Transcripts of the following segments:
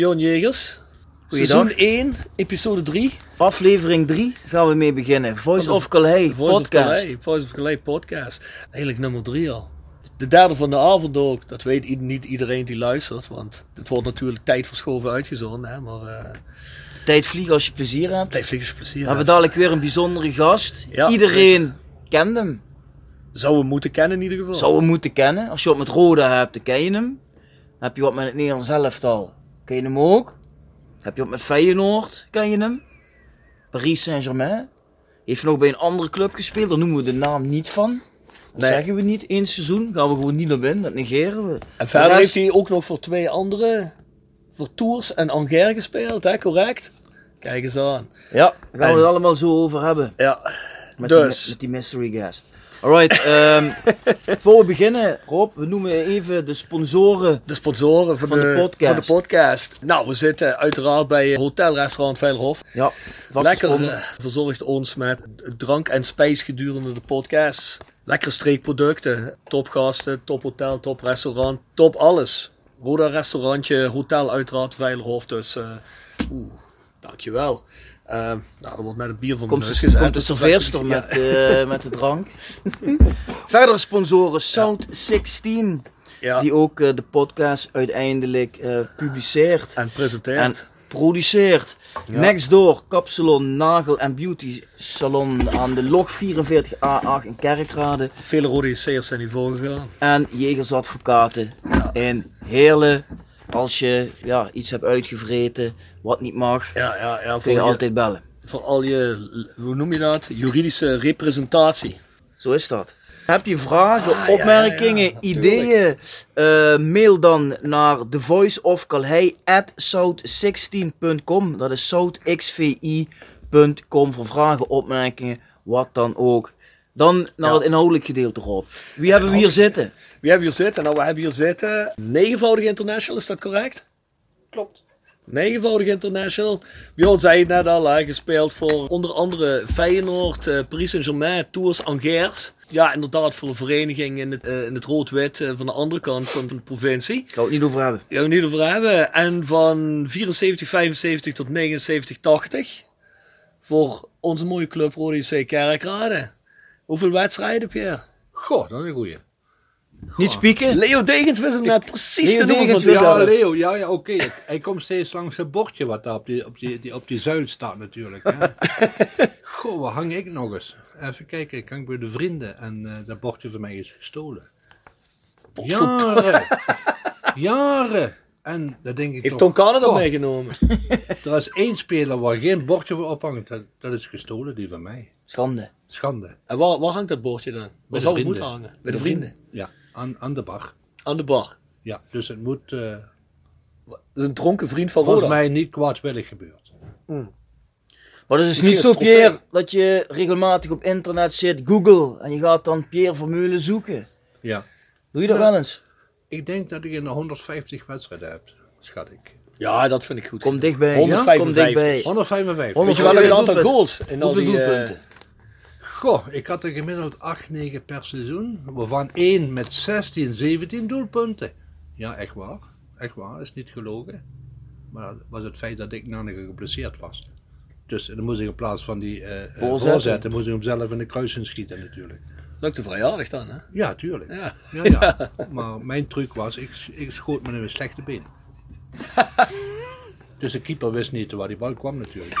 Bjorn Jegers. Seizoen 1, episode 3. Aflevering 3 gaan we mee beginnen. Voice of Calais Voice podcast. Of Calais, Voice of Calais podcast. Eigenlijk nummer 3 al. De derde van de avond ook. Dat weet niet iedereen die luistert. Want het wordt natuurlijk tijd verschoven uitgezonden. Hè? Maar eh Tijd vliegen als je plezier hebt. tijd vliegen is plezier. We hebben dadelijk weer een bijzondere gast. Ja. Iedereen kent hem. Zou we moeten kennen in ieder geval. Zou hem moeten kennen. Als je wat met Roda hebt, dan ken je hem. Heb je wat met het Nederlands elftal, ken je hem ook. Heb je wat met Feyenoord, ken je hem. Paris Saint-Germain. Heeft nog bij een andere club gespeeld, daar noemen we de naam niet van. Dat Nee. zeggen we niet. Eén seizoen gaan we gewoon niet naar binnen, dat negeren we. En verder De heeft hij ook nog voor twee andere, voor Tours en Angers gespeeld, hè? correct? Kijk eens aan. Ja, daar gaan we het allemaal zo over hebben. Ja, Met, Dus. die, met die mystery guest. Alright, ehm voor we beginnen, Rob, we noemen even de sponsoren. de sponsoren van, Van de podcast. Van de podcast. Nou, we zitten uiteraard bij Hotel Restaurant Veilerhof. Ja, Lekker eh, verzorgt ons met drank en spijs gedurende de podcast. Lekkere streekproducten, topgasten, tophotel, toprestaurant, top alles. Roda restaurantje, hotel uiteraard, Veilerhof. Dus, eh oeh, dankjewel. Eh, nou, er wordt net een bier van de, neus gezet. komt de dat serveerster met, eh, met de drank. Verdere sponsoren, Sound 16, Ja, die ook eh, de podcast uiteindelijk eh, publiceert en en presenteert. produceert. Ja. Next door, Kapsalon, Nagel en Beauty Salon aan de log 44A8 in Kerkrade. Vele Rode zijn hiervoor gegaan. en jegersadvocaten in Heerlen. Als je ja, iets hebt uitgevreten wat niet mag, Ja, ja, ja. kun je je, altijd bellen. voor al je, hoe noem je dat? Juridische representatie. Zo is dat. Heb je vragen, Ah, opmerkingen, ja, ja, natuurlijk. ideeën? eh, mail dan naar thevoiceofcalhei@south16.com. Dat is southxvi.com voor vragen, opmerkingen, wat dan ook. Dan naar Ja. het inhoudelijk gedeelte erop. Wie hebben we hier zitten? Wie hebben hier zitten? Nou, we hebben hier zitten negenvoudig international, is dat correct? Klopt. Negenvoudig international. Bjorn zei het net al, hij gespeeld voor onder andere Feyenoord, eh, Paris Saint-Germain, Tours, Angers. Ja, inderdaad voor een vereniging in het, eh, in het rood-wit eh, van de andere kant van de provincie. Ik ga het niet over hebben. Ja, we niet over hebben. En van 74, 75 tot 79, 80. Voor onze mooie club Rode JC Kerkrade. Hoeveel wedstrijden, Pierre? Goh, dat is een goeie. Niet spieken. Leo Degens wist hem net precies Leo te noemen van Degens, Ja, zichzelf. Leo, ja, ja oké. Hij komt steeds langs het bordje wat daar op die, op die, die, op die zuil staat natuurlijk. Hè. Goh, waar hang ik nog eens? Even kijken, ik hang bij de vrienden en eh, dat bordje van mij is gestolen. Jaren. Jaren. En dan denk ik Heeft toch, Tom Canada goh, meegenomen. Er is één speler waar geen bordje voor ophangt. Dat, dat is gestolen, die van mij. Schande. Schande. En waar, waar hangt dat bordje dan? Waar de zou het vrienden. moeten hangen? Bij de vrienden. Ja, aan, aan de bar. Aan de bar. Ja, dus het moet eh, Een dronken vriend van volgens Roda. mij niet kwaadwillig gebeurd. Maar het is niet zo. Pierre, dat je regelmatig op internet zit, Google, en je gaat dan Pierre Vermeulen zoeken. Ja. Doe je dat Ja. wel eens? Ik denk dat ik in de 150 wedstrijden heb, schat ik. Ja, dat vind ik goed. Kom dichtbij. 155. Kom dichtbij. 155. Weet je Hoeveel wel een aantal goals in al die... eh, doelpunten? Goh, ik had er gemiddeld 8, 9 per seizoen. Waarvan één met 16, 17 doelpunten. Ja, echt waar. Echt waar, is niet gelogen. Maar dat was het feit dat ik namelijk geblesseerd was. Dus dan moest ik in plaats van die eh eh, Voorzetten. moest ik hem zelf in de kruising schieten natuurlijk. Lukte vrij aardig dan, hè? Ja, tuurlijk. Ja. Ja, ja. Maar mijn truc was, ik, ik schoot met een slechte been. Dus de keeper wist niet waar die bal kwam natuurlijk.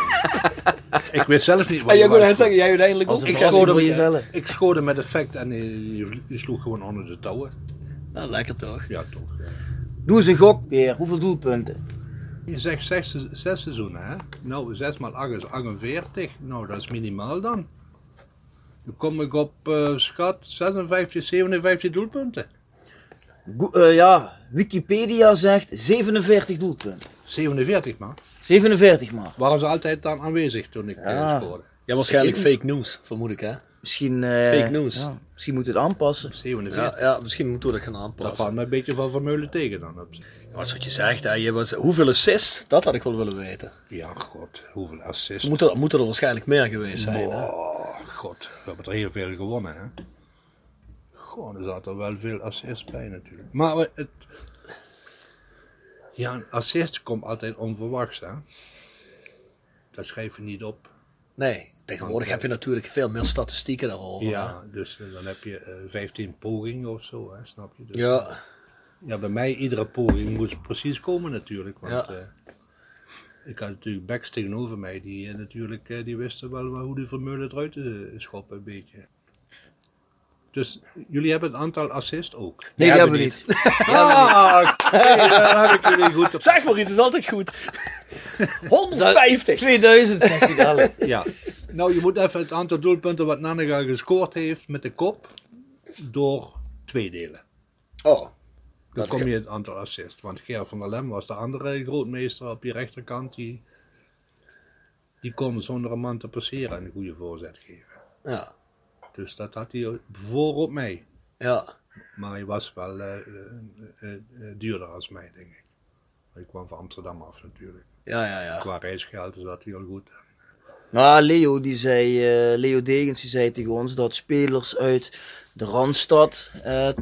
ik wist zelf niet waar En die bal kwam. zeggen, jij uiteindelijk ook. een Ik hem, jezelf. ik schoot hem met effect en die, die sloeg gewoon onder de touwen. Nou, lekker toch? Ja, toch. ja. Doe eens een gok, Pierre. Hoeveel doelpunten? Je zegt zes, zes seizoenen, hè? Nou, 6 maal 8 is 48. Nou, dat is minimaal dan. Dan kom ik op, eh, schat, 56, 57 doelpunten. Go- eh, ja, Wikipedia zegt 47 doelpunten. 47 maar. 47 maar. Waren ze altijd dan aanwezig toen ik Ja. eh, scoorde? Ja, waarschijnlijk fake news, vermoed ik, hè? Misschien, eh, Fake news. Ja, misschien moet het aanpassen. 47. Ja, ja misschien moeten we dat gaan Dat aanpassen. valt me een beetje van Vermeulen tegen dan. Op zich. Ja, Dat is wat je zegt, hè? Je was, hoeveel assists? Dat had ik wel willen weten. Ja, god, hoeveel assists. Moeten, moeten er waarschijnlijk meer geweest zijn, hè? Oh, god, we hebben er heel veel gewonnen, hè? Goh, er zaten wel veel assists bij natuurlijk. Maar het... Ja, een assist komt altijd onverwachts, hè. Dat schrijf je niet op. Nee, tegenwoordig heb je natuurlijk veel meer statistieken daarover. hè? Ja, dus eh, dan heb je eh, 15 pogingen of zo, hè, snap je? Dus, Ja, ja, bij mij iedere poging moest precies komen natuurlijk. Want Ja. eh, ik had natuurlijk backs tegenover mij die eh, natuurlijk, eh, die wisten wel hoe die Vermeulen eruit te schoppen een beetje. Dus jullie hebben het aantal assist ook. Nee, Ja, die hebben we niet. niet. Ah, oké, dan heb ik jullie goed op. zeg maar iets, is altijd goed. 150. 2000 zeg ik al. Ja. Nou, je moet even het aantal doelpunten wat Nannega gescoord heeft met de kop door twee delen. Oh, Dan Dat kom je het aantal assist. Want Ger van der Lem was de andere grootmeester op die rechterkant. Die, die kon zonder een man te passeren een goede voorzet geven. ja. Dus dat had hij voor op mij. Ja, Maar hij was wel eh, eh, eh, duurder als mij, denk ik. Ik kwam van Amsterdam af natuurlijk. ja, ja, ja. Qua reisgeld is dat heel goed. Nou, Leo, die zei, Leo Degens die zei tegen ons dat spelers uit de Randstad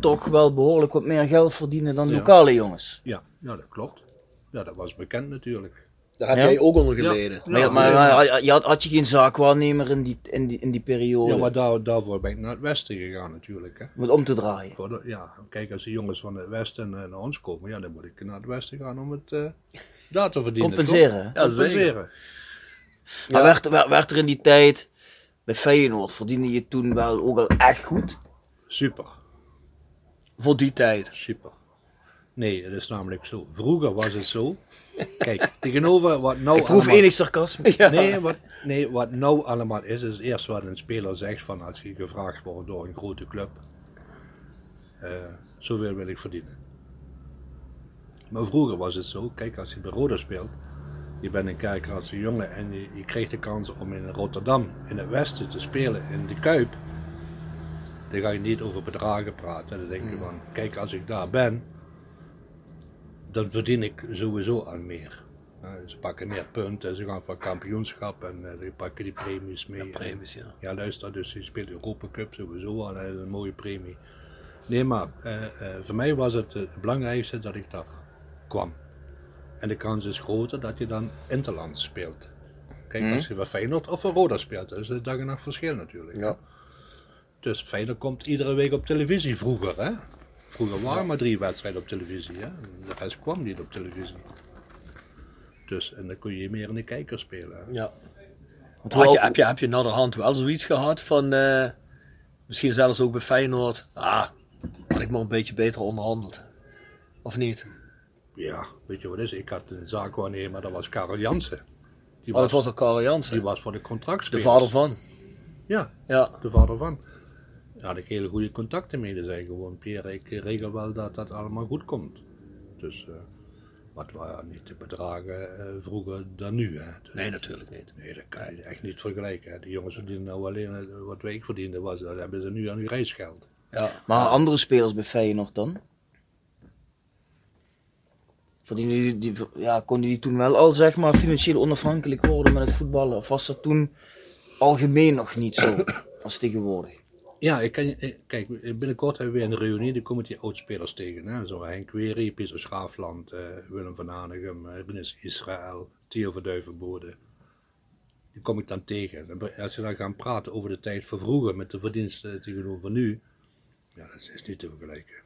toch wel behoorlijk wat meer geld verdienen dan Ja. lokale jongens. Ja, ja, dat klopt. Ja, dat was bekend natuurlijk. Daar heb Ja. jij ook onder geleden. Ja. Maar, ja, maar, maar je had, had je geen zaakwaarnemer in die, in die, in die periode Ja, maar daar, daarvoor ben ik naar het westen gegaan natuurlijk. Hè. om het om te draaien? Voor de- ja, kijk, als de jongens van het westen eh, naar ons komen, ja, dan moet ik naar het westen gaan om het eh daar te verdienen. Compenseren, toch? hè? Ja, Compenseren. Maar werd, werd, werd er in die tijd bij Feyenoord, verdiende je toen wel ook al echt goed? Super, Voor die tijd. super. Nee, het is namelijk zo. Vroeger was het zo. Kijk, tegenover wat nou Ik proef allemaal- enig sarcasme. Nee, wat, nee, wat nou allemaal is, is eerst wat een speler zegt van als je gevraagd wordt door een grote club. eh zoveel wil ik verdienen. Maar vroeger was het zo, kijk als je bij Roda speelt, je bent een kerkraadse jongen en je, je kreeg de kans om in Rotterdam, in het westen te spelen, in de Kuip. Dan ga je niet over bedragen praten. Dan denk je van, kijk als ik daar ben, dan verdien ik sowieso aan meer. Ja, ze pakken meer punten, ze gaan voor kampioenschap en eh, die pakken die premies mee. Premies, ja. Ja, luister, dus je speelt Europa Cup sowieso al, dat is een mooie premie. Nee, maar eh, eh, voor mij was het het belangrijkste dat ik daar kwam. En de kans is groter dat je dan Interlands speelt. Kijk, als je bij Feyenoord of voor Roda speelt, dat is een dag en nacht verschil natuurlijk. Ja. Dus Feyenoord komt iedere week op televisie vroeger, hè. Vroeger waren maar drie wedstrijden op televisie, hè. De rest kwam niet op televisie. Dus, en dan kun je meer in de kijker spelen. hè. ja. Want Had je, heb, je, heb je naderhand wel zoiets gehad van, eh, misschien zelfs ook bij Feyenoord, ah, had ik maar een beetje beter onderhandeld. Of niet? Ja, weet je wat is? Ik had een zaakwaarnemer, dat was Karel Jansen. Die Oh, dat was al Karel Jansen. Die was voor de de contractspelers. vader van. Ja, Ja. de vader van. Daar had ik hele goede contacten mee. Dan zei gewoon, Pierre, ik regel wel dat dat allemaal goed komt. Dus, eh wat waren niet de bedragen eh, vroeger dan nu. Hè. Dus, Nee, natuurlijk niet. nee, dat kan je echt niet vergelijken. Hè. Die jongens verdienen nou alleen eh, wat ik verdiende, was, dat hebben ze nu aan hun reisgeld. Ja. Maar andere spelers bij Feyenoord dan? Verdienen die, die, ja, konden die toen wel al zeg maar financieel onafhankelijk worden met het voetballen? Of was dat toen algemeen nog niet zo als tegenwoordig? Ja, ik kan, eh, kijk, binnenkort hebben we weer een reunie, dan komen die oudspelers tegen. Hè? Zo Henk Wery, Pieter Schaafland, eh, Willem van Hanegem, uh, Rinus Israël, Theo van Duivenbode. Die kom ik dan tegen. Als je dan gaan praten over de tijd van vroeger met de verdiensten tegenover nu, ja, dat is niet te vergelijken.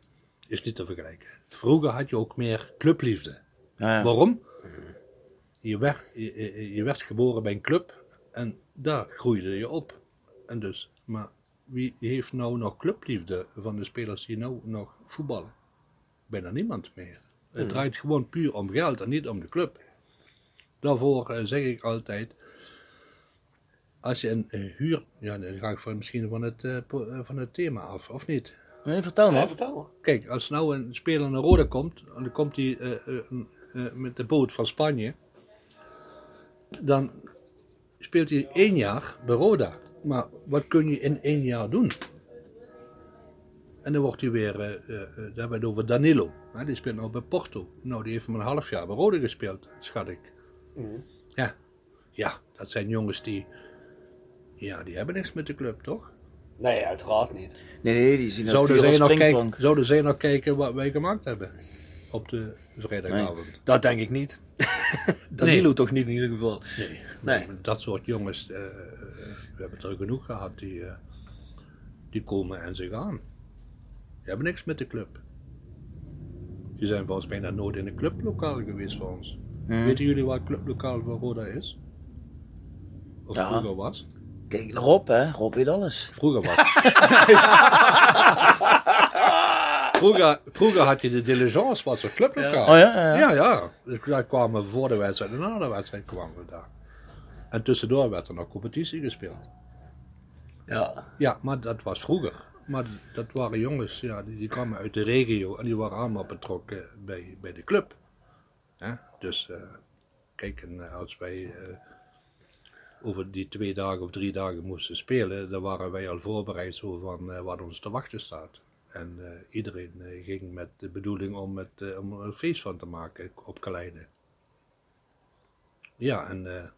Is niet te vergelijken. Vroeger had je ook meer clubliefde. Ja, ja. Waarom? Je werd, je, je- je werd geboren bij een club en daar groeide je op. En dus, maar wie heeft nou nog clubliefde van de spelers die nou nog voetballen? Bijna niemand meer. Het draait gewoon puur om geld en niet om de club. Daarvoor eh, zeg ik altijd, als je een huur, ja, dan ga ik van, misschien van het, eh, eh, van het thema af, of niet? Nee, vertel maar. Kijk, als nou een speler naar Roda komt, en dan komt hij eh, eh, eh, met de boot van Spanje, dan speelt hij één jaar bij Roda. Maar wat kun je in één jaar doen? En dan wordt hij weer, eh, eh, eh, daar hebben we het over Danilo. Hè, die speelt nou bij Porto. Nou, die heeft maar een half jaar bij Roda gespeeld, schat ik. Ja. ja, dat zijn jongens die, ja, die hebben niks met de club, toch? Nee, uiteraard niet. Nee, nee, die zien dat Zouden zij, als nog kijken, zouden zij nog kijken wat wij gemaakt hebben? op de vrijdagavond. Dat denk ik niet. Danilo Nee. toch niet in ieder geval. Nee. Nee. Dat soort jongens, eh, we hebben er genoeg gehad, die, eh, die komen en ze gaan. Die hebben niks met de club. Die zijn volgens mij nooit in een clublokaal geweest voor ons. Hmm. Weten jullie wat clublokaal van Roda is? Of Ja. vroeger was? Kijk, Rob, hè. Rob weet alles. Vroeger was. vroeger, vroeger had je de diligence, was een clublokaal. Oh ja, ja, ja. Ja, ja. Dus daar kwamen we voor de wedstrijd en na de wedstrijd kwamen we daar. En tussendoor werd er nog competitie gespeeld. Ja. Ja, maar dat was vroeger. Maar dat waren jongens, ja, die, die kwamen uit de regio en die waren allemaal betrokken bij, bij de club. Hè? Dus eh, kijk, en eh, als wij eh, over die twee dagen of drie dagen moesten spelen, dan waren wij al voorbereid zo van wat ons te wachten staat. En iedereen ging met de bedoeling om, het, eh, om er een feest van te maken op Kaleide. Ja, en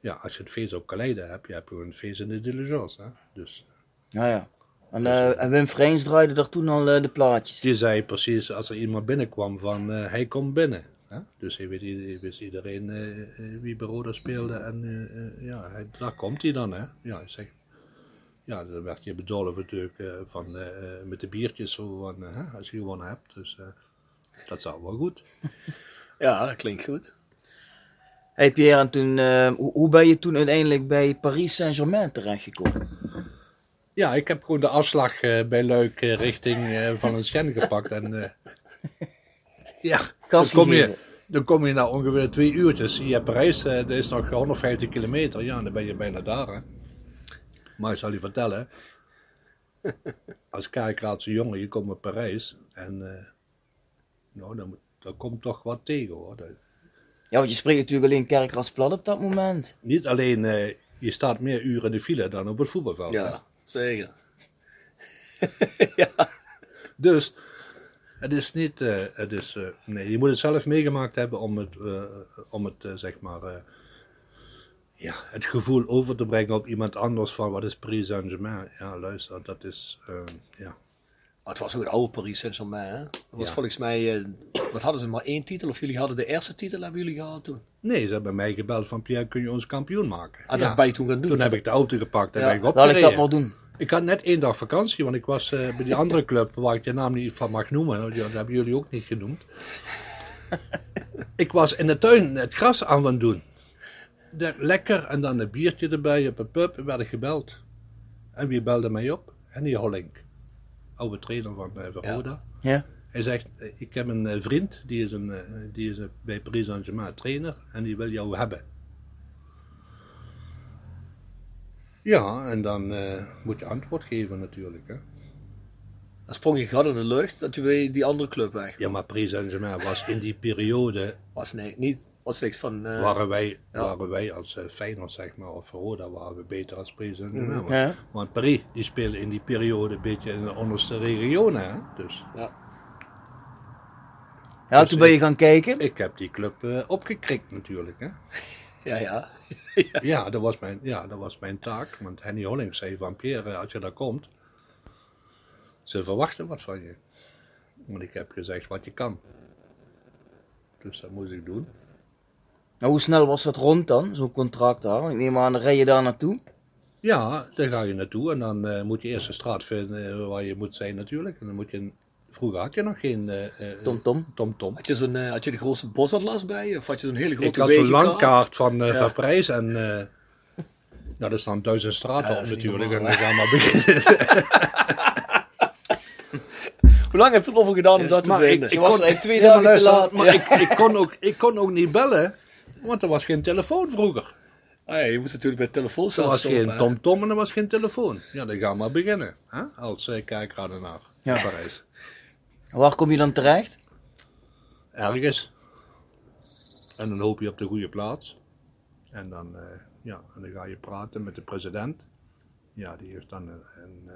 ja, als je het feest op Kaleide hebt, je hebt gewoon een feest in de diligence. Hè? Dus Ja, ja. En, eh, en Wim Vreens draaide er toen al eh, de plaatjes. die zei precies als er iemand binnenkwam van eh, hij komt binnen. Hè? Dus hij wist iedereen eh, eh, wie bij Roda speelde en eh, eh, ja, hij, daar komt hij dan. Hè? Ja, ik zeg, ja, dan werd je bedolven natuurlijk eh, van, eh, eh, met de biertjes zo van, eh, hè, als je gewonnen hebt. Dus eh, dat zat wel goed. ja, dat klinkt goed. Hey Pierre, en toen, eh, hoe, ben je toen uiteindelijk bij Paris Saint-Germain terechtgekomen? Ja, ik heb gewoon de afslag eh, bij Luik eh, richting van een Schen gepakt. En, ja, dan kom, je, dan kom je na ongeveer twee uurtjes. Je hebt Parijs, dat is nog 150 kilometer. Ja, dan ben je bijna daar. Hè. Maar ik zal je vertellen. Als Kerkraadse jongen, je komt naar Parijs. En nou, dan, dan komt toch wat tegen hoor. Ja, want je spreekt natuurlijk alleen Kerkraadsplat op dat moment. niet alleen, eh, je staat meer uren in de file dan op het voetbalveld. Ja, zeker. Dus het is niet, eh, het is, eh, nee, je moet het zelf meegemaakt hebben om het, eh, om het eh, zeg maar, eh, ja, het gevoel over te brengen op iemand anders van wat is Paris Saint-Germain. Ja, luister, dat is, eh, ja. Maar het was ook het oude Paris Saint-Germain. Hè? Dat was Ja. volgens mij, eh, wat hadden ze maar één titel? Of jullie hadden de eerste titel, hebben jullie gehad toen? Nee, ze hebben mij gebeld van Pierre, kun je ons kampioen maken? Ah, Ja. dat ben je toen gaan doen. Toen heb ik de auto gepakt en Ja, ben ik Laat ik dat opgereden. maar doen. Ik had net één dag vakantie, want ik was eh, bij die andere club waar ik de naam niet van mag noemen. Dat hebben jullie ook niet genoemd. ik was in de tuin het gras aan het doen. Lekker en dan een biertje erbij op een pub en werd ik gebeld. En wie belde mij op? Henny Hollink, oude trainer van bij Roda. Ja? Hij zegt, eh, ik heb een eh, vriend, die is, een, eh, die is eh, bij Paris Saint-Germain trainer en die wil jou hebben. Ja, en dan eh, moet je antwoord geven natuurlijk. Hè. Dan sprong je gat in de lucht dat je bij die andere club weg. Ja, maar Paris Saint-Germain was in die periode, Was, nee, niet, van... eh, waren, wij, ja. waren wij als uh, Feyenoord zeg maar, of Roda, waren we beter als Paris Saint-Germain. Want- Ja. Want Paris, die speelde in die periode een beetje in de onderste regionen. Hè. Dus ja. Ja, Dus toen ben je ik- gaan kijken. ik heb die club eh, opgekrikt natuurlijk. Hè. ja, ja. Ja, dat was mijn, ja, dat was mijn taak. Want Henny Holling zei van Pierre, als je daar komt, ze verwachten wat van je. Want ik heb gezegd wat je kan. Dus dat moest ik doen. Nou, hoe snel was dat rond dan, zo'n contract daar? Want Ik neem aan, dan rij je daar naartoe. Ja, daar ga je naartoe en dan eh, moet je eerst een straat vinden eh, waar je moet zijn natuurlijk. En dan moet je, een- vroeger had je nog geen eh, eh, Tom-tom. tom-tom. Had je, zo'n, eh, had je de grootste bosatlas bij je? Of had je zo'n hele grote Ik had zo'n langkaart van, eh Ja. van prijs en eh nou, er staan duizend straten Ja, op natuurlijk. En dan gaan we beginnen. Hoe lang heb je erover gedaan om dat te Maar ik- vinden? ik Je was kon- eigenlijk twee Ja, maar dagen te laat. Maar ik, ik, kon ook, ik kon ook niet bellen, want er was geen telefoon vroeger. Ah, ja, je moest natuurlijk bij het Er was stoppen. geen tom-tom en er was geen telefoon. Ja, dan gaan we maar beginnen. Hè? Als uh, kijkradenaar Ja. in Parijs. Waar kom je dan terecht? Ergens. En dan hoop je op de goede plaats. En dan, eh, ja, en dan ga je praten met de president. Ja, die heeft dan een, een, eh,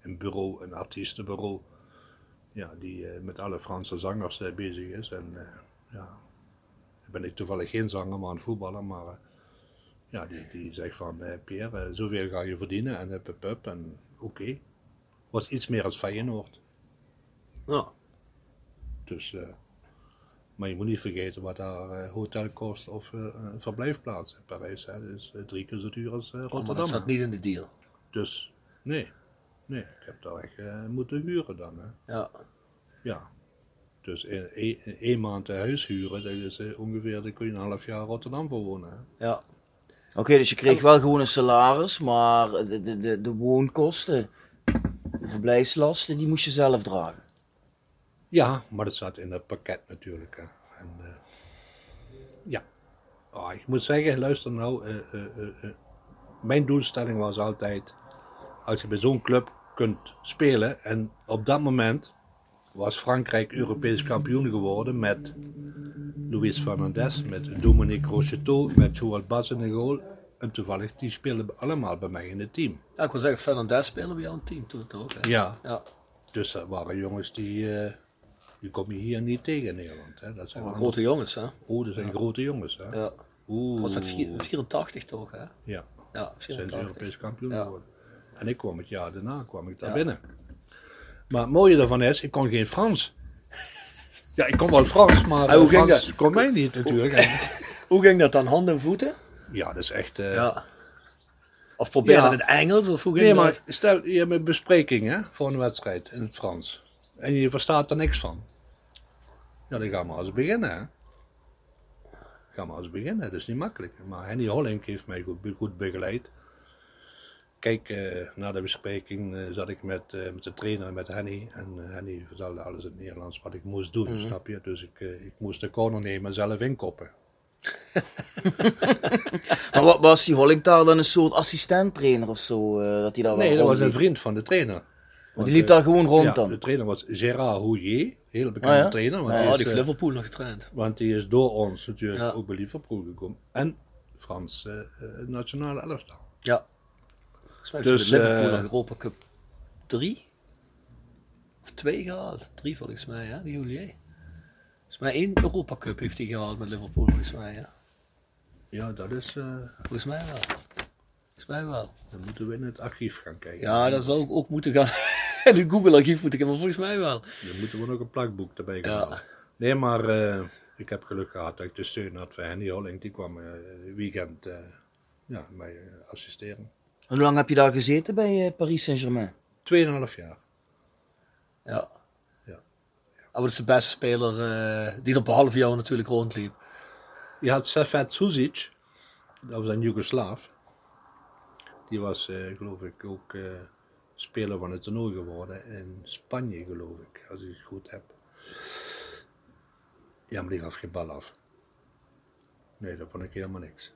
een bureau, een artiestenbureau. Ja, die eh, met alle Franse zangers eh, bezig is. En eh, ja, ben ik toevallig geen zanger, maar een voetballer. Maar eh, ja, die, die zegt van, eh, Pierre, eh, zoveel ga je verdienen. En hup, hup, hup. En oké. Was iets meer als Feyenoord. Ja. Dus Maar je moet niet vergeten wat daar hotel kost of een verblijfplaats in Parijs. Hè. Dat is drie keer zo duur als eh, Oh, maar Rotterdam. dat staat niet in de deal. Dus nee, nee, ik heb daar echt moeten huren dan. Hè. Ja. Ja. Dus in één, maand een huis huren, dat is eh, ongeveer, daar kun je een half jaar Rotterdam voor wonen. Hè. Ja. Oké, dus je kreeg wel gewoon een salaris, maar de, de, de, de woonkosten, de verblijfslasten, die moest je zelf dragen. Ja, maar dat zat in het pakket natuurlijk. Hè. En, eh, ja, Ah, ik moet zeggen, luister nou, eh, mijn doelstelling was altijd, als je bij zo'n club kunt spelen, en op dat moment was Frankrijk Europees kampioen geworden met Luis Fernandez, met Dominique Rocheteau, met Joël Bas in de goal. En toevallig, die speelden allemaal bij mij in het team. ja, ik wil zeggen, Fernandez spelen bij jou een team toen. Hè? Ja. Ja. Dus dat waren jongens die, eh, die kom je hier niet tegen in Nederland. Hè. Dat zijn Maar grote jongens, hè? Oh, dat zijn grote jongens. Hè. Ja. Oeh. Was dat vier- 84 toch, hè? Ja, Ja, zijn ze 84. Europees kampioen Ja. geworden. En ik kwam het jaar daarna kwam ik daar binnen. Maar het mooie daarvan is, ik kon geen Frans. Ja, ik kon wel Frans, maar En hoe eh, ging Frans dat? kon mij niet natuurlijk. Hoe ging dat dan? Handen en voeten? ja, dat is echt... eh, Ja. Of probeerde Ja. het Engels? Of hoe ging Nee, dat? maar stel, je hebt een bespreking hè, voor een wedstrijd in het Frans. En je verstaat er niks van. Ja, dan gaan we eens beginnen. Hè. Gaan we eens beginnen, dat is niet makkelijk. Maar Henny Hollink heeft mij goed, goed begeleid. Kijk, eh, na de bespreking eh, zat ik met, eh, met de trainer, met Henny. En Henny vertelde alles in het Nederlands wat ik moest doen, snap je? Dus ik, ik moest de corner nemen en zelf inkoppen. Maar wa- was die Hollingtaal dan een soort assistent-trainer of zo? eh, dat hij daar wel Nee, dat was een vriend van de trainer. Want die liep daar gewoon rond Ja, dan? de trainer was Gérard Houillet, hele bekende Ah, ja? trainer. Want Ja, die is, die heeft Liverpool nog getraind. Want die is door ons natuurlijk Ja. ook bij Liverpool gekomen. En Frans nationale elftal. Ja. Volgens mij Dus, Liverpool nog Europa Cup 3 of 2 gehaald. 3 volgens mij, hè, die Julier. Volgens mij één Europa Cup heeft hij gehaald met Liverpool, volgens mij. Ja. Ja, dat is. eh, Volgens mij wel. Volgens mij wel. dan moeten we in het archief gaan kijken. Ja, dat zou ik ook moeten gaan. In het Google-archief moeten gaan, maar volgens mij wel. Dan moeten we nog een plakboek erbij gaan Ja. halen. Nee, maar eh, ik heb geluk gehad dat ik de steun had van Henny Hollink. Die kwam eh weekend ja, mij assisteren. En hoe lang heb je daar gezeten bij eh, Paris Saint-Germain? Tweeënhalf jaar. Ja. Ja. Maar wat is de beste speler eh, die er behalve jou natuurlijk rondliep? Je had Safet Suzic, dat was een Joegoslaaf. Die was, eh, geloof ik, ook speler van het toernooi geworden in Spanje, geloof ik, als ik het goed heb. Ja, maar die gaf geen bal af. Nee, dat vond ik helemaal niks.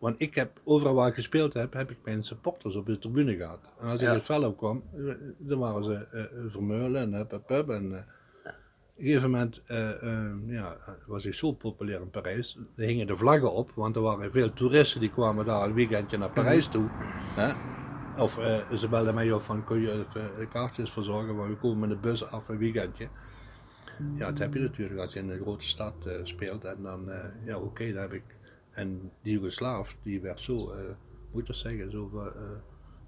Want ik heb, overal waar ik gespeeld heb, heb ik mijn supporters op de tribune gehad. En als ik Ja. het veld opkwam, eh, dan waren ze eh, eh, vermeulen en hup, hup, hup. En op een gegeven moment ja, was ik zo populair in Parijs. Er hingen de vlaggen op, want er waren veel toeristen die kwamen daar een weekendje naar Parijs toe. Hè? Of ze belden mij op van, kun je even kaartjes verzorgen, want we komen met de bus af een weekendje. Ja, dat heb je natuurlijk als je in een grote stad speelt. En dan, ja oké, dat heb ik. En die Joegoslaaf, die werd zo, eh, moet ik dat zeggen, zo, eh,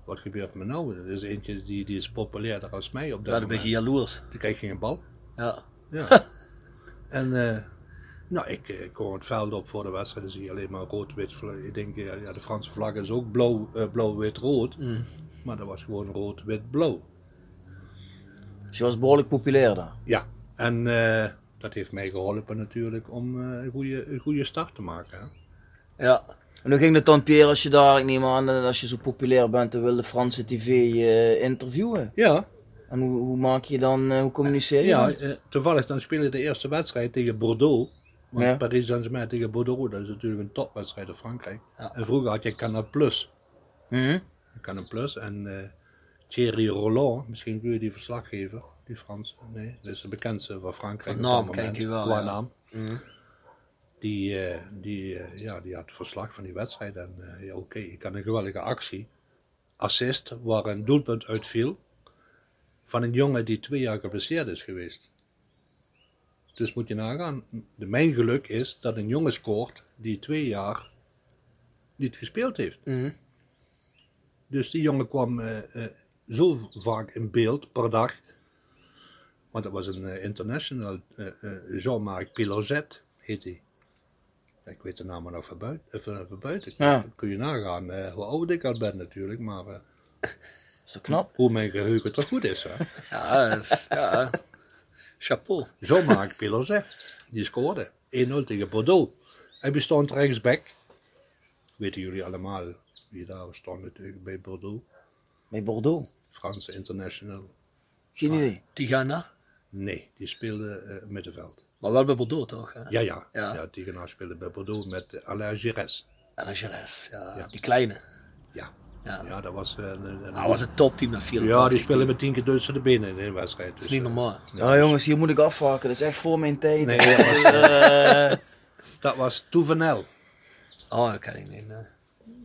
wat gebeurt me nou? Er is eentje die, die is populairder als mij op dat Ja, dan ben je moment. jaloers. Die krijg je een bal. Ja. Ja. en eh, nou, ik, ik kom het veld op voor de wedstrijd, dan zie je alleen maar rood-wit. Ik denk, ja, de Franse vlag is ook blauw, blauw-wit-rood. Maar dat was gewoon rood-wit-blauw. Dus je was behoorlijk populair daar. Ja, en dat heeft mij geholpen natuurlijk om een, goede, een goede start te maken. Hè? Ja. En hoe ging het dan, Pierre, als je daar, ik neem aan, eh, als je zo populair bent, dan wil de Franse tv je interviewen? Ja, En hoe, hoe maak je dan, eh, hoe communiceer je ja dan? eh, toevallig dan spelen de eerste wedstrijd tegen Bordeaux. Want Ja. Paris Saint-Germain tegen Bordeaux, dat is natuurlijk een topwedstrijd in Frankrijk. Ja. En vroeger had je Canal Plus. Mhm. Canal Plus en eh, Thierry Roland, misschien kun je die verslaggever, die Frans, nee, dat is de bekendste van Frankrijk. Van naam kent hij wel, Qua ja. naam. Die, eh, die, eh, ja, die had verslag van die wedstrijd en eh, ja, oké, ik had een geweldige actie. Assist, waar een doelpunt uitviel van een jongen die twee jaar geblesseerd is geweest. Dus moet je nagaan, de, mijn geluk is dat een jongen scoort die twee jaar niet gespeeld heeft. Mhm. Dus die jongen kwam eh, eh, zo vaak in beeld per dag. Want dat was een eh, international, eh, eh, Jean-Marc Pilozet heet hij. Ik weet de naam maar nog van buiten. Even van buiten. Ja. Kun je nagaan eh, hoe oud ik al ben natuurlijk, maar eh, Is knap? hoe mijn geheugen toch goed is. Hè? Ja, is- ja. chapeau. Jean-Marc Pilozet, die scoorde 1-0 tegen Bordeaux. Hij bestond rechtsback. Weten jullie allemaal wie daar stond natuurlijk bij Bordeaux. Bij Bordeaux. Franse international. Geen idee. Tigana. Nee, die speelde eh, middenveld. Maar wel bij Bordeaux toch? Hè? Ja, ja. Ja. ja. Speelde bij Bordeaux met eh, Alain. En de Jerez, ja, Ja. Die kleine. Ja. Ja. Ja, dat was... eh, een- een- Nou, was het topteam naar 84. ja, die speelde met tien keer tussen de benen in een wedstrijd. Dat Dus, is niet normaal. Ja, jongens, hier moet ik afhaken. Dat is echt voor mijn tijd. Nee, Dus, dat was- eh, dat was Touvenel. Oh, dat ken ik niet. nee.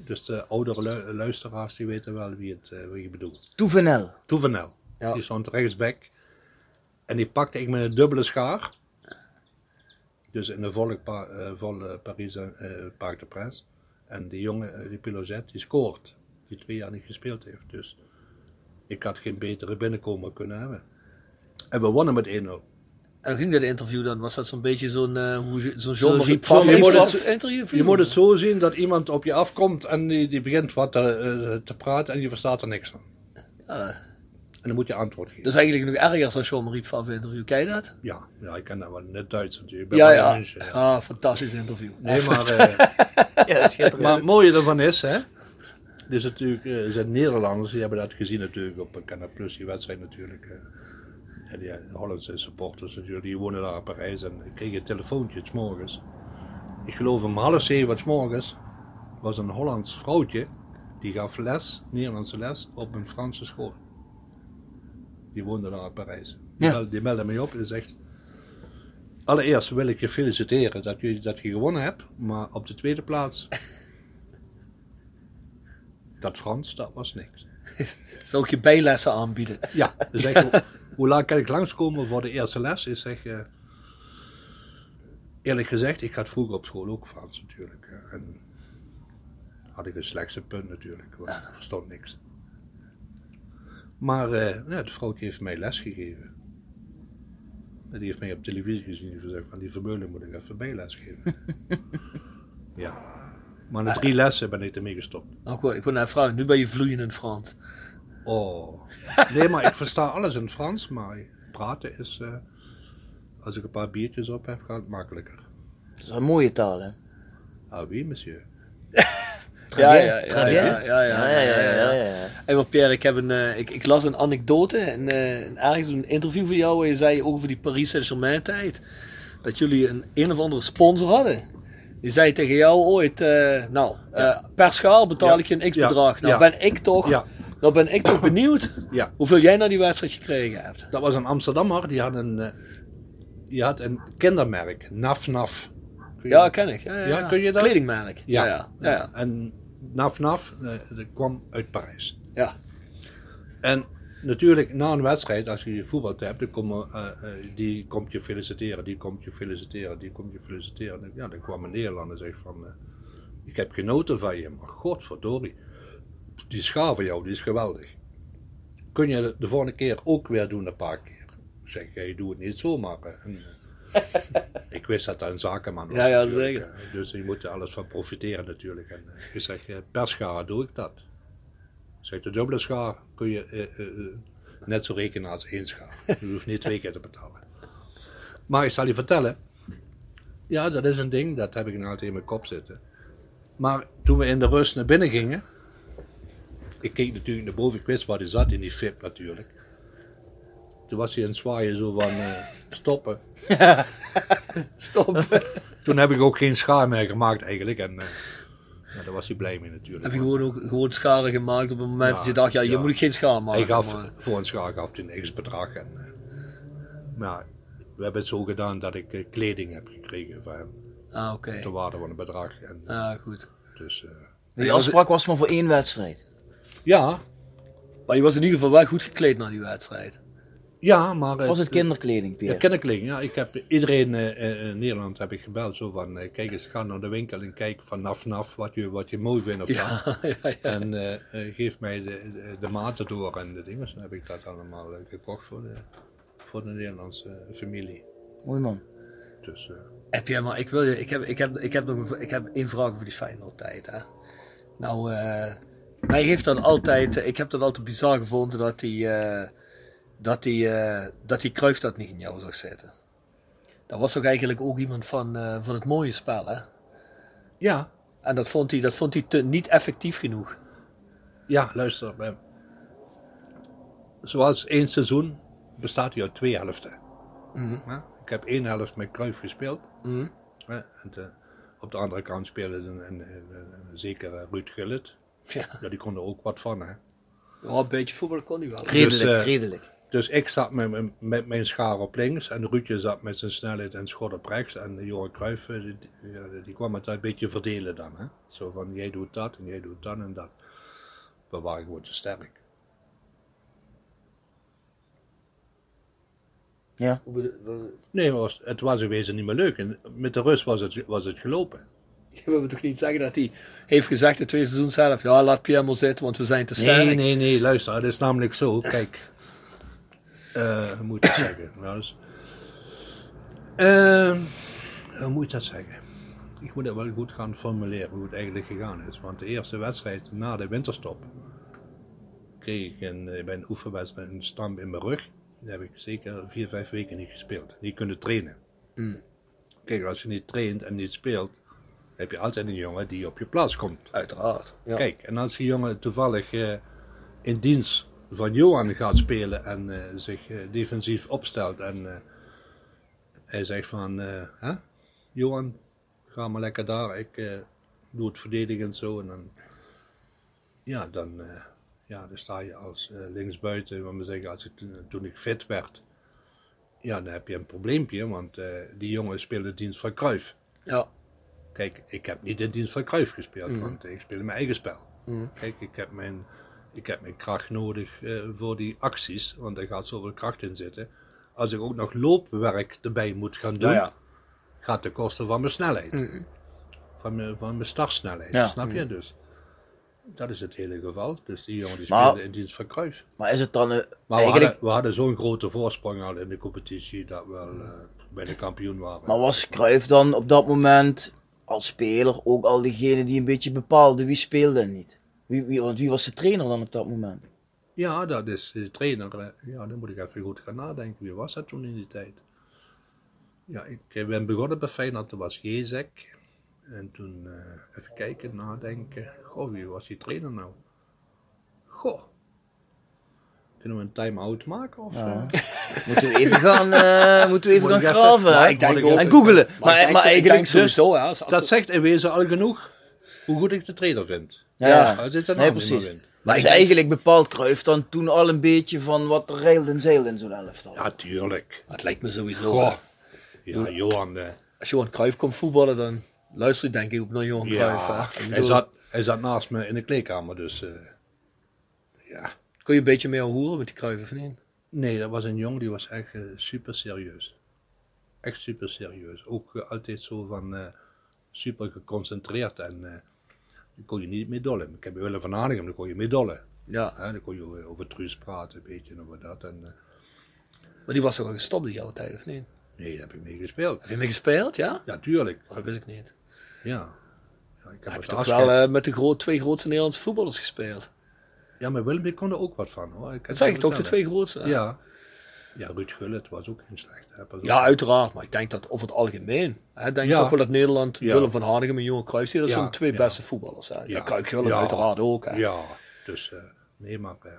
Dus de oudere lu- luisteraars die weten wel wie, het, eh, wie je bedoelt. Touvenel. Touvenel. Ja. Die stond rechtsback. En die pakte ik met een dubbele schaar. Dus in de volle, pa, eh, volle Paris eh Parc de Prince. En die jongen, eh, die Pilozet, die scoort. Die twee jaar niet gespeeld heeft. Dus ik had geen betere binnenkomer kunnen hebben. En we wonnen met 1-0. En hoe ging dat interview dan? Was dat zo'n beetje zo'n uh, zo'n Zo- je? Je moet het zo zien dat iemand op je afkomt en die, die begint wat te, te praten en je verstaat er niks van. Ja, dan moet je antwoord geven. dat is eigenlijk nog erger dan Jean-Marie Pfaff interview. Ken je dat? Ja, ja, ik ken dat wel. Net Duits natuurlijk. Ik ben Ja, van ja. München, ja. Ah, fantastisch interview. Nee, maar, eh, Ja, maar het mooie ervan is, hè. Dus natuurlijk, eh, er zijn Nederlanders, die hebben dat gezien natuurlijk op Canal Plus, die wedstrijd natuurlijk. eh. En die eh, Hollandse supporters natuurlijk, die wonen daar in Parijs. En ik kreeg een telefoontje, s morgens. Ik geloof om half zeven s morgens was een Hollands vrouwtje, die gaf les, Nederlandse les, op een Franse school. Die woonde daar in Parijs. Die, Ja. meld- die meldde mij op en zegt... Allereerst wil ik je feliciteren dat je, dat je gewonnen hebt, maar op de tweede plaats... dat Frans, dat was niks. Zou ik je bijlessen aanbieden? Ja, dus zeg, hoe, hoe laat kan ik langskomen voor de eerste les? Ik zeg, eh, eerlijk gezegd, ik had vroeger op school ook Frans natuurlijk. eh, En had ik een slechtste punt natuurlijk, want ik verstond niks. Maar eh, ja, de vrouw heeft mij les gegeven. En die heeft mij op televisie gezien en gezegd van die Vermeulen moet ik even bijles geven. ja. Maar na drie lessen ben ik ermee gestopt. Nou, ik wil, wil naar vragen, nu ben je vloeiend in Frans. Oh. Nee, maar ik versta alles in het Frans, maar praten is, eh, als ik een paar biertjes op heb, gaat het makkelijker. Dat is een mooie taal, hè? Ah oui, monsieur. Ja, ja, ja, ja, ja, ja. Hey, maar Pierre, ik, heb een, eh, ik, ik las een anekdote en eh, ergens een interview van jou waar je zei over die Paris Saint-Germain tijd. Dat jullie een een of andere sponsor hadden. Die zei tegen jou ooit, eh, nou, eh, per schaal betaal ik je een x Ja. bedrag. Nou ben ik toch, nou ben ik toch benieuwd Ja. hoeveel jij naar die wedstrijd gekregen hebt. Dat was een Amsterdammer, die had een, eh, die had een kindermerk, Naf Naf. Ja, ken ik. Ja, ja, Ja, kun je dat? Kledingmerk. Ja. Ja, ja. ja, ja. En Naf Naf, eh, dat kwam uit Parijs. Ja. En natuurlijk, na een wedstrijd, als je voetbal hebt, dan eh, eh, die komt je feliciteren, die komt je feliciteren, die komt je feliciteren. En Ja, dan kwam een Nederlander en zegt van, eh, ik heb genoten van je, maar godverdorie, die schaar van jou, die is geweldig. Kun je de volgende keer ook weer doen, een paar keer? Ik zeg, jij doet het niet zomaar. En, eh, ik wist dat dat een zakenman was. Ja, ja, natuurlijk, zeker. Dus je moet er alles van profiteren natuurlijk. En ik zeg, eh, per schaar doe ik dat. Ik zeg, de dubbele schaar kun je eh, eh, net zo rekenen als één schaar. Je hoeft niet twee keer te betalen. Maar ik zal je vertellen. Ja, dat is een ding. Dat heb ik nou altijd in mijn kop zitten. Maar toen we in de rust naar binnen gingen. Ik keek natuurlijk naar boven. Ik wist waar hij zat in die VIP natuurlijk. Toen was hij aan het zwaaien zo van eh, stoppen. Stop. Toen heb ik ook geen schaar meer gemaakt eigenlijk. En eh, ja, daar was hij blij mee natuurlijk. Heb je gewoon ook gewoon scharen gemaakt op het moment Ja, dat je dacht, ja, hier ja. moet ik geen schaar maken. Hij gaf maar- voor een schaar gaf hij een x bedrag. En, eh, maar ja, we hebben het zo gedaan dat ik kleding heb gekregen van hem. Ah, oké. Ter waarde van een bedrag. En, Ah, goed. dus, eh, Die afspraak was maar voor één wedstrijd. ja, Maar je was in ieder geval wel goed gekleed na die wedstrijd. Ja, maar... Of was het kinderkleding, Ja, kinderkleding. Ja, ik heb iedereen eh, eh, in Nederland heb ik gebeld. Zo van, eh, kijk eens, ga naar de winkel en kijk van naf wat je, wat je mooi vindt of Ja, dat. ja, ja. En eh, eh, geef mij de, de, de maten door en de dingen. Dus dan heb ik dat allemaal eh, gekocht voor de, voor de Nederlandse eh, familie. Mooi man. Dus, eh, Heb je, maar ik wil je, ik heb, ik heb, ik heb, nog een- ik heb één vraag over die Feyenoord tijd. Hè. Nou, eh mij heeft dat altijd, ik heb dat altijd bizar gevonden dat die, eh dat die, eh dat die Cruijff dat niet in jou zag zitten. Dat was toch eigenlijk ook iemand van, eh, van het mooie spel, hè? ja, En dat vond hij, dat vond hij te, niet effectief genoeg. ja, luister. eh, zoals één seizoen bestaat hij uit twee helften. Ja, Ik heb één helft met Cruijff gespeeld. Mhm. En op de andere kant speelde een, een, een, een zekere Ruud Gullit. Ja. Ja, die kon er ook wat van. Hè. ja, een beetje voetbal kon hij wel. Redelijk, eh, redelijk. Dus ik zat met, mijn- met mijn schaar op links en Ruudje zat met zijn snelheid en schot op rechts. En Johan Cruijff, eh, die, die- kwam het een beetje verdelen dan. Hè? Zo van, jij doet dat en jij doet dat en dat. We waren gewoon te sterk. Ja. Nee, maar was, het was in wezen niet meer leuk. En met de rust was het, was het gelopen. We willen toch niet zeggen dat hij heeft gezegd in twee seizoen zelf, ja laat Pierre maar zitten, want we zijn te sterk. Nee, nee, nee, luister, het is namelijk zo, kijk. Eh moet ik dat zeggen? Nou, dus, eh, hoe moet ik dat zeggen? Ik moet het wel goed gaan formuleren hoe het eigenlijk gegaan is. Want de eerste wedstrijd na de winterstop kreeg ik een, eh, bij een oefenwedstrijd een stamp in mijn rug. Die heb ik zeker vier, vijf weken niet gespeeld. Niet kunnen trainen. Kijk, als je niet traint en niet speelt, heb je altijd een jongen die op je plaats komt. Uiteraard. Ja. Kijk, en als die jongen toevallig eh, in dienst van Johan gaat spelen en eh, zich eh, defensief opstelt en eh, hij zegt van, hè? Johan, ga maar lekker daar, ik doe het verdedigend zo en dan, ja, dan, ja, dan sta je als linksbuiten, want we zeggen, als ik, toen- ik fit werd, ja, dan heb je een probleempje, want die jongen speelde dienst van Cruijff. Ja. Kijk, ik heb niet in dienst van Cruijff gespeeld, want ik speel mijn eigen spel. Kijk, ik heb mijn, ik heb mijn kracht nodig eh, voor die acties, want er gaat zoveel kracht in zitten. Als ik ook nog loopwerk erbij moet gaan doen, Ja, ja. gaat de kosten van mijn snelheid. Van, mijn, van mijn startsnelheid, Ja. snap je? Dus dat is het hele geval. Dus die jongen die speelde in dienst van Cruijff. Maar is het dan eh, Maar we eigenlijk... hadden, we hadden zo'n grote voorsprong al in de competitie dat we al, eh, bijna kampioen waren. Maar was Cruijff dan op dat moment als speler ook al degene die een beetje bepaalde wie speelde en niet? Wie, wie, want wie was de trainer dan op dat moment? Ja, dat is de trainer. Ja, dan moet ik even goed gaan nadenken. Wie was dat toen in die tijd? Ja, ik eh, ben begonnen bij Feyenoord, dat was Jezek. En toen, eh, even kijken, nadenken. Goh, wie was die trainer nou? Goh. Kunnen we een time-out maken? Of, Ja. eh? Moeten we even gaan, eh, moeten we even gaan even- graven ik denk en ook- googelen. Maar, Maar, ik denk, maar eigenlijk denk dus- sowieso, als, als Dat zegt in wezen al genoeg hoe goed ik de trainer vind. Ja, ja. Als ik de Nee, precies. vind. Maar ik dus denk- eigenlijk bepaalt Cruijff dan toen al een beetje van wat er reilde en in zo'n elftal. Ja, tuurlijk. Het lijkt me sowieso. Goh. Ja, Johan. eh, Als Johan Cruijff komt voetballen, dan luister je denk ik ook naar Johan Cruijff. Hè. ja, Ik hij zat, hij zat naast me in de kleedkamer, dus eh, ja. Kun je een beetje mee horen met die Cruijff of niet? Nee, dat was een jong die was echt eh, super serieus. Echt super serieus. Ook altijd zo van eh, super geconcentreerd en daar kon je niet mee dollen. Ik heb Willem van Hanegem, daar kon je mee dollen. Ja, Hè, dan kon je over- Truus praten, een beetje en over dat. En, eh, maar die was toch al gestopt in jouw tijd of niet? nee, daar heb ik mee gespeeld. Heb je mee gespeeld, ja? Ja, tuurlijk. Oh, dat wist ik niet. Ja. ja ik heb je toch afscheid- wel eh, met de twee grootste Nederlandse voetballers gespeeld? Ja, maar Willem die kon er ook wat van hoor. Ik Dat zeg ik toch, de twee grootste? Ja. Ja, Ruud Gullit was ook geen slechte. Ja, uiteraard. Maar ik denk dat over het algemeen. Hè, denk ik Ja. toch wel dat Nederland, Ja. Willem van Hanegem en Johan Cruijff, dat Ja, zijn twee ja. beste voetballers. Hè. Ja, Cruijff Willem uiteraard ook. Hè. Ja, dus eh, nee, maar eh,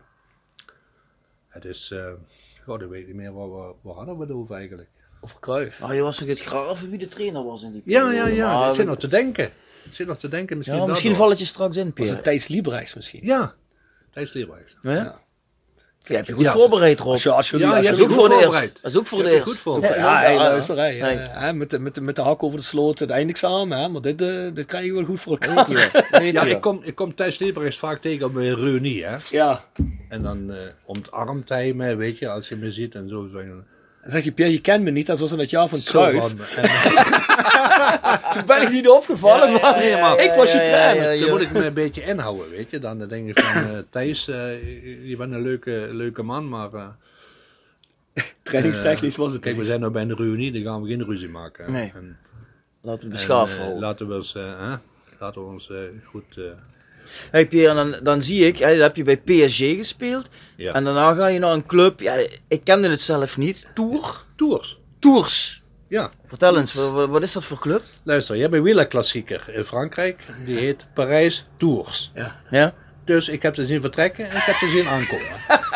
het is, eh god, ik weet niet meer waar, waar, waar hadden we het over eigenlijk. Over Cruijff. Nou, je was nog het graven wie de trainer was in die Ja, periode. ja, ja, maar ik we- zit nog te denken. Ik zit nog te denken, misschien ja, misschien daardoor. val het je straks in, Was Pierre. het Thijs Liebrechts misschien? Ja, Thijs Leeuwenhuis. Ja? Ja. Je hebt je goed Ja, voorbereid, Rob. Als je, als je, Ja, als je je hebt dat is ook goed voor het voorbereid. eerst. Dat is ook voor Je het hebt je eerst. goed voorbereid. Ja, Ja, luister, hè, Nee. hè, met, de, met, de, met de hak over de sloot het eindexamen, hè, maar dit, eh, dit krijg je wel goed voor elkaar. Weet je wel, weet Ja, je ik kom, ik kom Thijs Leeuwenhuis vaak tegen op een reunie, hè. Ja, En dan eh omarmt hij me, weet je, als je me ziet en zo. zo dan zeg je, Pierre, je kent me niet, dat was in het jaar van Cruijff. Toen ben ik niet opgevallen, maar, nee, maar- ik was je Ja, ja, trainer. ja, Dan moet ik me een beetje inhouden, weet je. Dan denk je van, eh, Thijs, eh, je bent een leuke, leuke man, maar... eh, Trainingstechnisch was het Kijk, we zijn nou bij een reunie, dan gaan we geen ruzie maken. Nee. En, Laten we beschaafd houden. laten we ons, eh, laten we ons eh, goed... Hey Pierre, en dan, dan zie ik, hè, dan heb je bij PSG gespeeld. Ja. En daarna ga je naar een club, ja, ik kende het zelf niet. Tour? Tours. Tours. Ja. Vertel eens, wa- wa- wat, is dat voor club? Luister, je hebt een wielerklassieker in Frankrijk. Die heet Parijs Tours. Ja. Ja? Dus ik heb ze zien vertrekken en ik heb ze zien aankomen.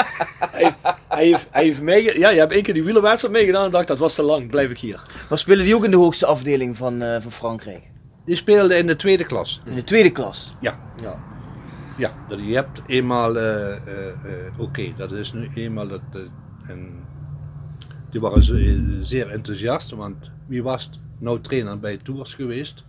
Hij, hij heeft, hij heeft ja, je hebt één keer die wielerwedstrijd meegedaan en dacht dat was te lang, blijf ik hier. Maar spelen die ook in de hoogste afdeling van, eh, van Frankrijk? Die speelde in de tweede klas. In de tweede klas? Ja. Ja. Ja, dat je hebt eenmaal, eh, eh, eh, oké, dat is nu eenmaal dat, en die waren ze- zeer enthousiast, want wie was nou trainer bij Tours geweest?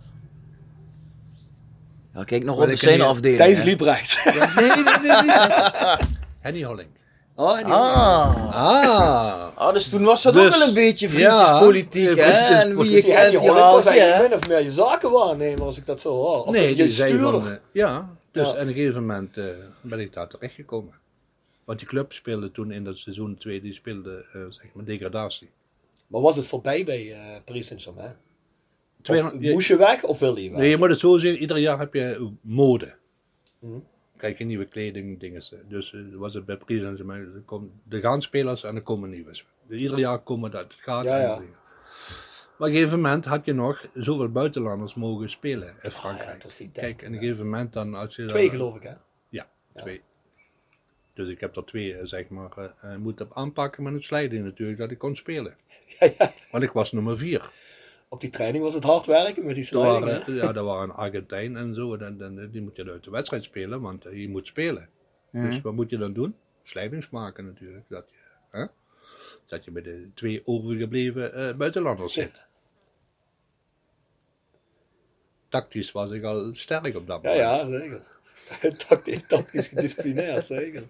Ja, kijk nog op de die- afdeling. Thijs? Liebrecht. Ja, nee, nee, nee, nee. Henny Hollink. Oh, en die- Ah. Ah, ah, dus toen was dat Dus, ook wel een beetje ja, vriendjespolitiek, hè? vriendjespolitiek. En wie je Dus die kent, die was haalt je, eigenlijk hè? min of meer je zakenwaarnemer als ik dat zo hoor. Of nee, je die stuurder. van, eh, ja, dus Ja. op een gegeven moment eh, ben ik daar terechtgekomen. Want die club speelde toen in dat seizoen 2, die speelde eh, zeg maar degradatie. Maar was het voorbij bij eh Paris Saint-Germain? Moest je weg of wilde je weg? Nee, je moet het zo zien, ieder jaar heb je mode. Mhm. Kijk, je nieuwe kleding, dingen. Dus eh, was het bij Saint-Germain, er komen- er gaan spelers en er komen nieuwe. Ieder jaar komen dat, het gaat. Ja, en. Maar op een gegeven moment had je nog zoveel buitenlanders mogen spelen in Ah, ja, Frankrijk. Kijk, en op een gegeven moment dan als je Twee dan- geloof ik hè? Ja, twee. Dus ik heb er twee, eh, zeg maar, eh, moeten aanpakken met het slijding natuurlijk, dat ik kon spelen. Ja, ja. Want ik was nummer vier. Op die training was het hard werken met die sliding. waren, ja, er waren een Argentijn en zo, en, en, die moet je uit de wedstrijd spelen, want eh, je moet spelen. Dus wat moet je dan doen? Slijdings maken natuurlijk, dat je, hè? dat je bij de twee overgebleven eh, buitenlanders zit. Tactisch was ik al sterk op dat Ja, moment. ja, zeker. Tactisch, tactisch gedisciplineerd, zeker.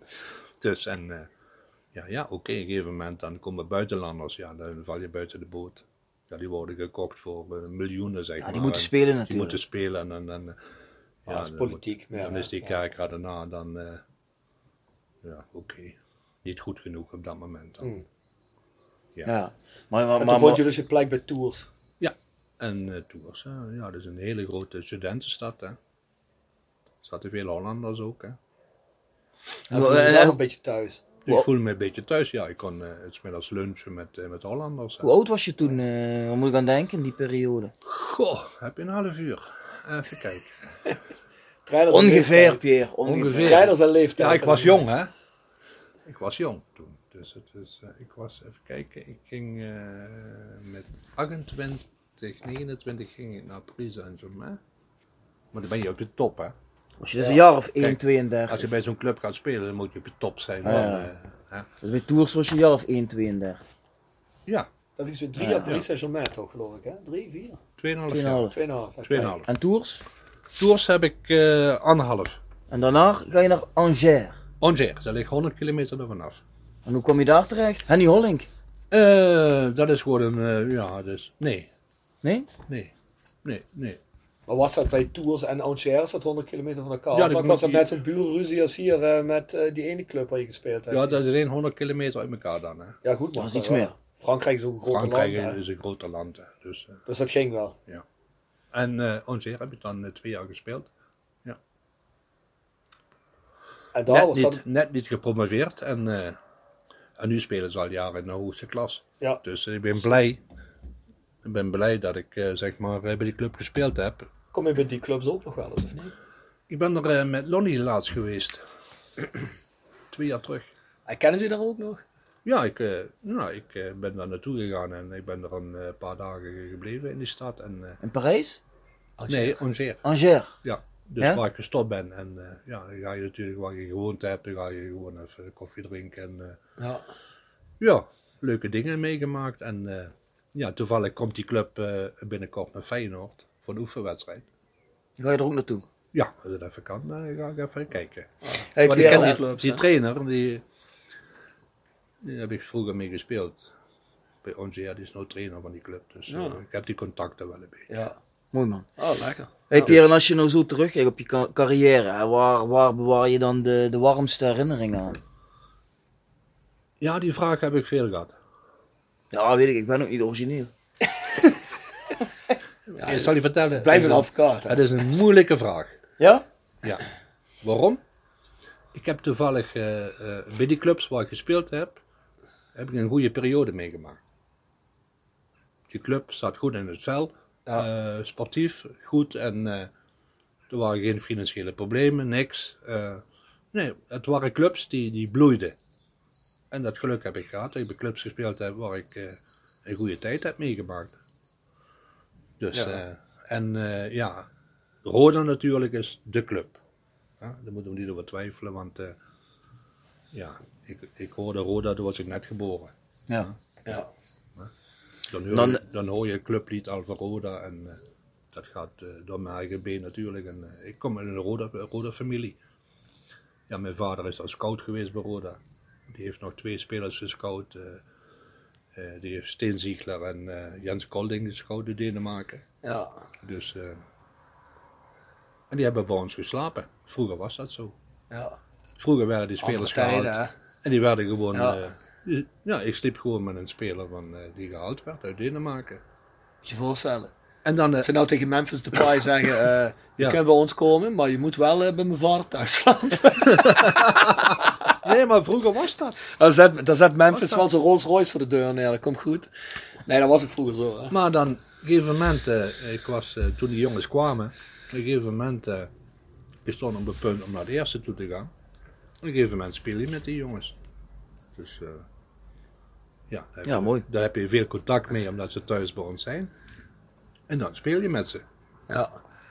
Dus en eh, ja, ja oké, op een gegeven moment dan komen buitenlanders, ja, dan val je buiten de boot. Ja, die worden gekocht voor eh, miljoenen, zeg Ja, maar. die moeten En spelen Die natuurlijk. moeten spelen en dan... en, eh, Ja, dat is dan politiek moet- meer, Dan hè? is die Ja. kerk daarna dan... eh, ja, oké. Niet goed genoeg op dat moment dan. Hmm. Ja. Maar, maar, En maar, toen vond je dus je plek bij Tours. Ja, en eh, eh, ja, dat is een hele grote studentenstad, hè. Er zaten veel Hollanders ook, hè. En daar een beetje thuis. Ik voelde me een beetje thuis, ja. Ik kon eh het middags lunchen met, eh, met Hollanders. hoe oud was je toen? eh moet ik aan denken, in die periode? Goh, heb je een half uur? Even kijken. En Ongeveer. Pierre. Ongeveer. Ongeveer. Trainers en leeftijd. Ja, ik was jong, hè? Ik was jong toen. Dus, het is, ik was, even kijken, ik ging eh, met 28, 29 ging ik naar Paris Saint-Germain. Maar dan ben je op de top, hè? Was je dus een jaar of 1, Kijk, 32? Als je bij zo'n club gaat spelen, dan moet je op je top zijn. Ja. eh? Dus bij Tours was je een jaar of 1, 32. ja, Dat ik zo'n drie Ja. jaar Paris Saint-Germain toch, geloof ik, hè? Drie, vier? 2,5 jaar. 2,5. Tweeënhalf. 2,5. En Tours? Tours heb ik eh anderhalf. En daarna ga je naar Angers. Angers, dat ligt 100 kilometer ervan af. En hoe kom je daar terecht? Henny Hollink? Eh, dat is gewoon een, eh, ja, dus, nee, Nee? nee, nee, nee. Maar was dat bij Tours en Angers, dat 100 kilometer van elkaar? Ja, Ja, dat was dat net zo'n burenruzie als hier eh, met eh, die ene club waar je gespeeld hebt? Ja, dat is alleen 100 kilometer uit elkaar dan. Hè. Ja, goed, maar Dat is iets meer. Frankrijk is ook een groot Frankrijk land, hè? is een groter land. Hè. Dus, eh, Dus dat ging wel. ja. En eh Angers heb ik dan twee jaar gespeeld. En daar Net was niet, dat... net niet gepromoveerd. En, eh, en nu spelen ze al jaren in de hoogste klas. Ja, Dus ik ben blij. Ik ben blij dat ik eh, zeg maar, eh, bij die club gespeeld heb. kom je bij die clubs ook nog wel eens, of niet? Ik ben er eh, met Lonnie laatst geweest. twee jaar terug. En kennen ze daar ook nog? Ja, ik, nou, ik ben daar naartoe gegaan en ik ben er een paar dagen gebleven in die stad. En, In Parijs? nee, Angers. Angers. Ja, dus Ja? waar ik gestopt ben. En eh, ja, dan ga je natuurlijk waar je gewoond hebt, dan ga je gewoon even koffie drinken. En Ja. ja, leuke dingen meegemaakt. En ja, toevallig komt die club eh, binnenkort naar Feyenoord voor de oefenwedstrijd. Ga je er ook naartoe? Ja, als het even kan, dan ga ik even kijken. Hey, Maar ik ken Pierre, die, clubs, die trainer, die, die heb ik vroeger mee gespeeld. Bij Angers, die is nou trainer van die club. Dus Ja. eh, ik heb die contacten wel een beetje. Ja. Mooi man. Oh, lekker. Hey Pierre, en als je nou zo terugkijkt op je ca- carrière, waar, waar bewaar je dan de, de warmste herinneringen aan? Ja, die vraag heb ik veel gehad. Ja, weet ik, ik ben ook niet origineel. ik zal je vertellen. Blijf een advocaat. Het is een moeilijke vraag. Ja? Ja. Waarom? Ik heb toevallig eh, bij die clubs waar ik gespeeld heb, heb ik een goede periode meegemaakt. Die club staat goed in het vel, Ja. eh, sportief, goed en er waren geen financiële problemen, niks. Nee, het waren clubs die, die bloeiden. En dat geluk heb ik gehad dat ik bij clubs gespeeld heb waar ik eh, een goede tijd heb meegemaakt. Dus, Ja. eh, en eh, ja, Roda natuurlijk is de club. Ja, daar moeten we niet over twijfelen, want ja, ik, ik hoorde Roda, toen was ik net geboren. Ja. Ja. Dan hoor, Dan- hoor je het clublied Alfa Roda en dat gaat door mijn eigen been natuurlijk. En, ik kom uit een Roda, Roda familie. Ja, mijn vader is al scout geweest bij Roda. Die heeft nog twee spelers gescout. eh, eh, die heeft Steen Ziegler en eh, Jens Kolding gescout in Denemarken. Ja. Dus, en die hebben bij ons geslapen. Vroeger was dat zo. Ja. Vroeger werden die spelers tijden, gehaald. hè? En die werden gewoon. Ja. Ja, ja ik sliep gewoon met een speler van, die gehaald werd uit Denemarken. Moet je je voorstellen. En dan. ze nou tegen Memphis Depay zeggen, je Ja. kunt bij ons komen, maar je moet wel bij mijn vader thuis slapen. nee, maar vroeger was dat. dan, zet, dan zet Memphis wel zijn Rolls Royce voor de deur neer, dat komt goed. Nee, dat was ik vroeger zo. Hè? Maar dan, op een gegeven moment, eh, ik was, eh, toen die jongens kwamen, op een gegeven moment, eh ik stond op het punt om naar de eerste toe te gaan. Op een gegeven moment speel je met die jongens. Dus eh, ja, daar heb Ja, je- mooi. daar heb je veel contact mee omdat ze thuis bij ons zijn. En dan speel je met ze. Ja.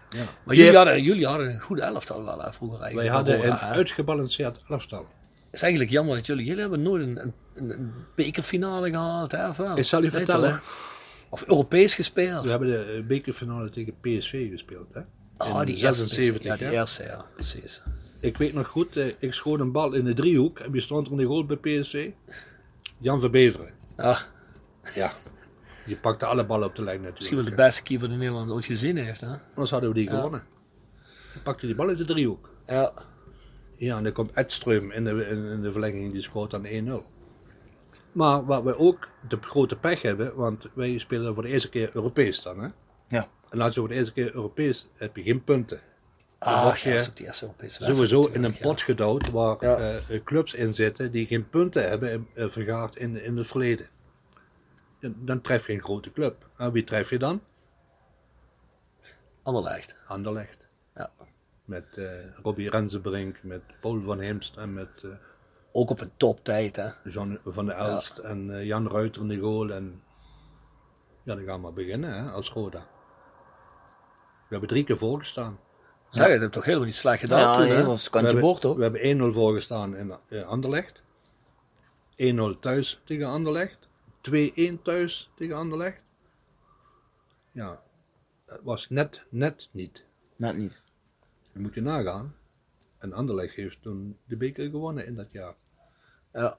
Ja. Maar jullie hadden, jullie hadden een goede elftal wel, hè, vroeger Wij hadden een uitgebalanceerd elftal. Het is eigenlijk jammer dat jullie, jullie hebben nooit een, een, een bekerfinale gehaald, hè? Of, wel? Ik zal je vertellen. toch? Of Europees gespeeld. We hebben de eh, bekerfinale tegen PSV gespeeld. Hè? Ah, In die eerste. 76, Ja, die eerste, ja, precies. Ik weet nog goed, eh, ik schoot een bal in de driehoek en wie stond er in de goal bij PSV? Jan Verbeveren. Ja, Ja. Je pakte alle ballen op de lijn misschien wel natuurlijk. de beste keeper die Nederland ooit gezien heeft, hè? Anders hadden we die gewonnen. Je pakte die bal uit de driehoek. Ja. Ja, en dan komt Edström in de, in, in de verlenging, die schoot dan 1-0. Maar wat we ook de grote pech hebben, want wij spelen voor de eerste keer Europees dan. Hè? Ja. En als je voor de eerste keer Europees heb je geen punten. Dan Ah, word ja, je ook die eerste Europese wedstrijd sowieso in een pot gedouwd waar Ja. eh, clubs in zitten die geen punten hebben eh, vergaard in, in het verleden. En dan tref je een grote club. En wie tref je dan? Ja. Anderlecht. Anderlecht. Ja. Met eh Robbie Rensenbrink, met Paul van Hemst en met eh, Ook op een toptijd, hè? Jean van der Elst en eh, Jan Ruiter in de goal. En ja, dan gaan we maar beginnen hè, als Roda. We hebben drie keer voorgestaan. Zeg, dat heb toch helemaal niet slecht gedaan Ja, toen, hè? was We kantje hebben, boord hoor. we hebben 1-0 voorgestaan in Anderlecht. 1-0 thuis tegen Anderlecht. 2-1 thuis tegen Anderlecht. Ja, het was net, net niet. Net niet. Dat moet je nagaan. En Anderlecht heeft toen de beker gewonnen in dat jaar. Ja.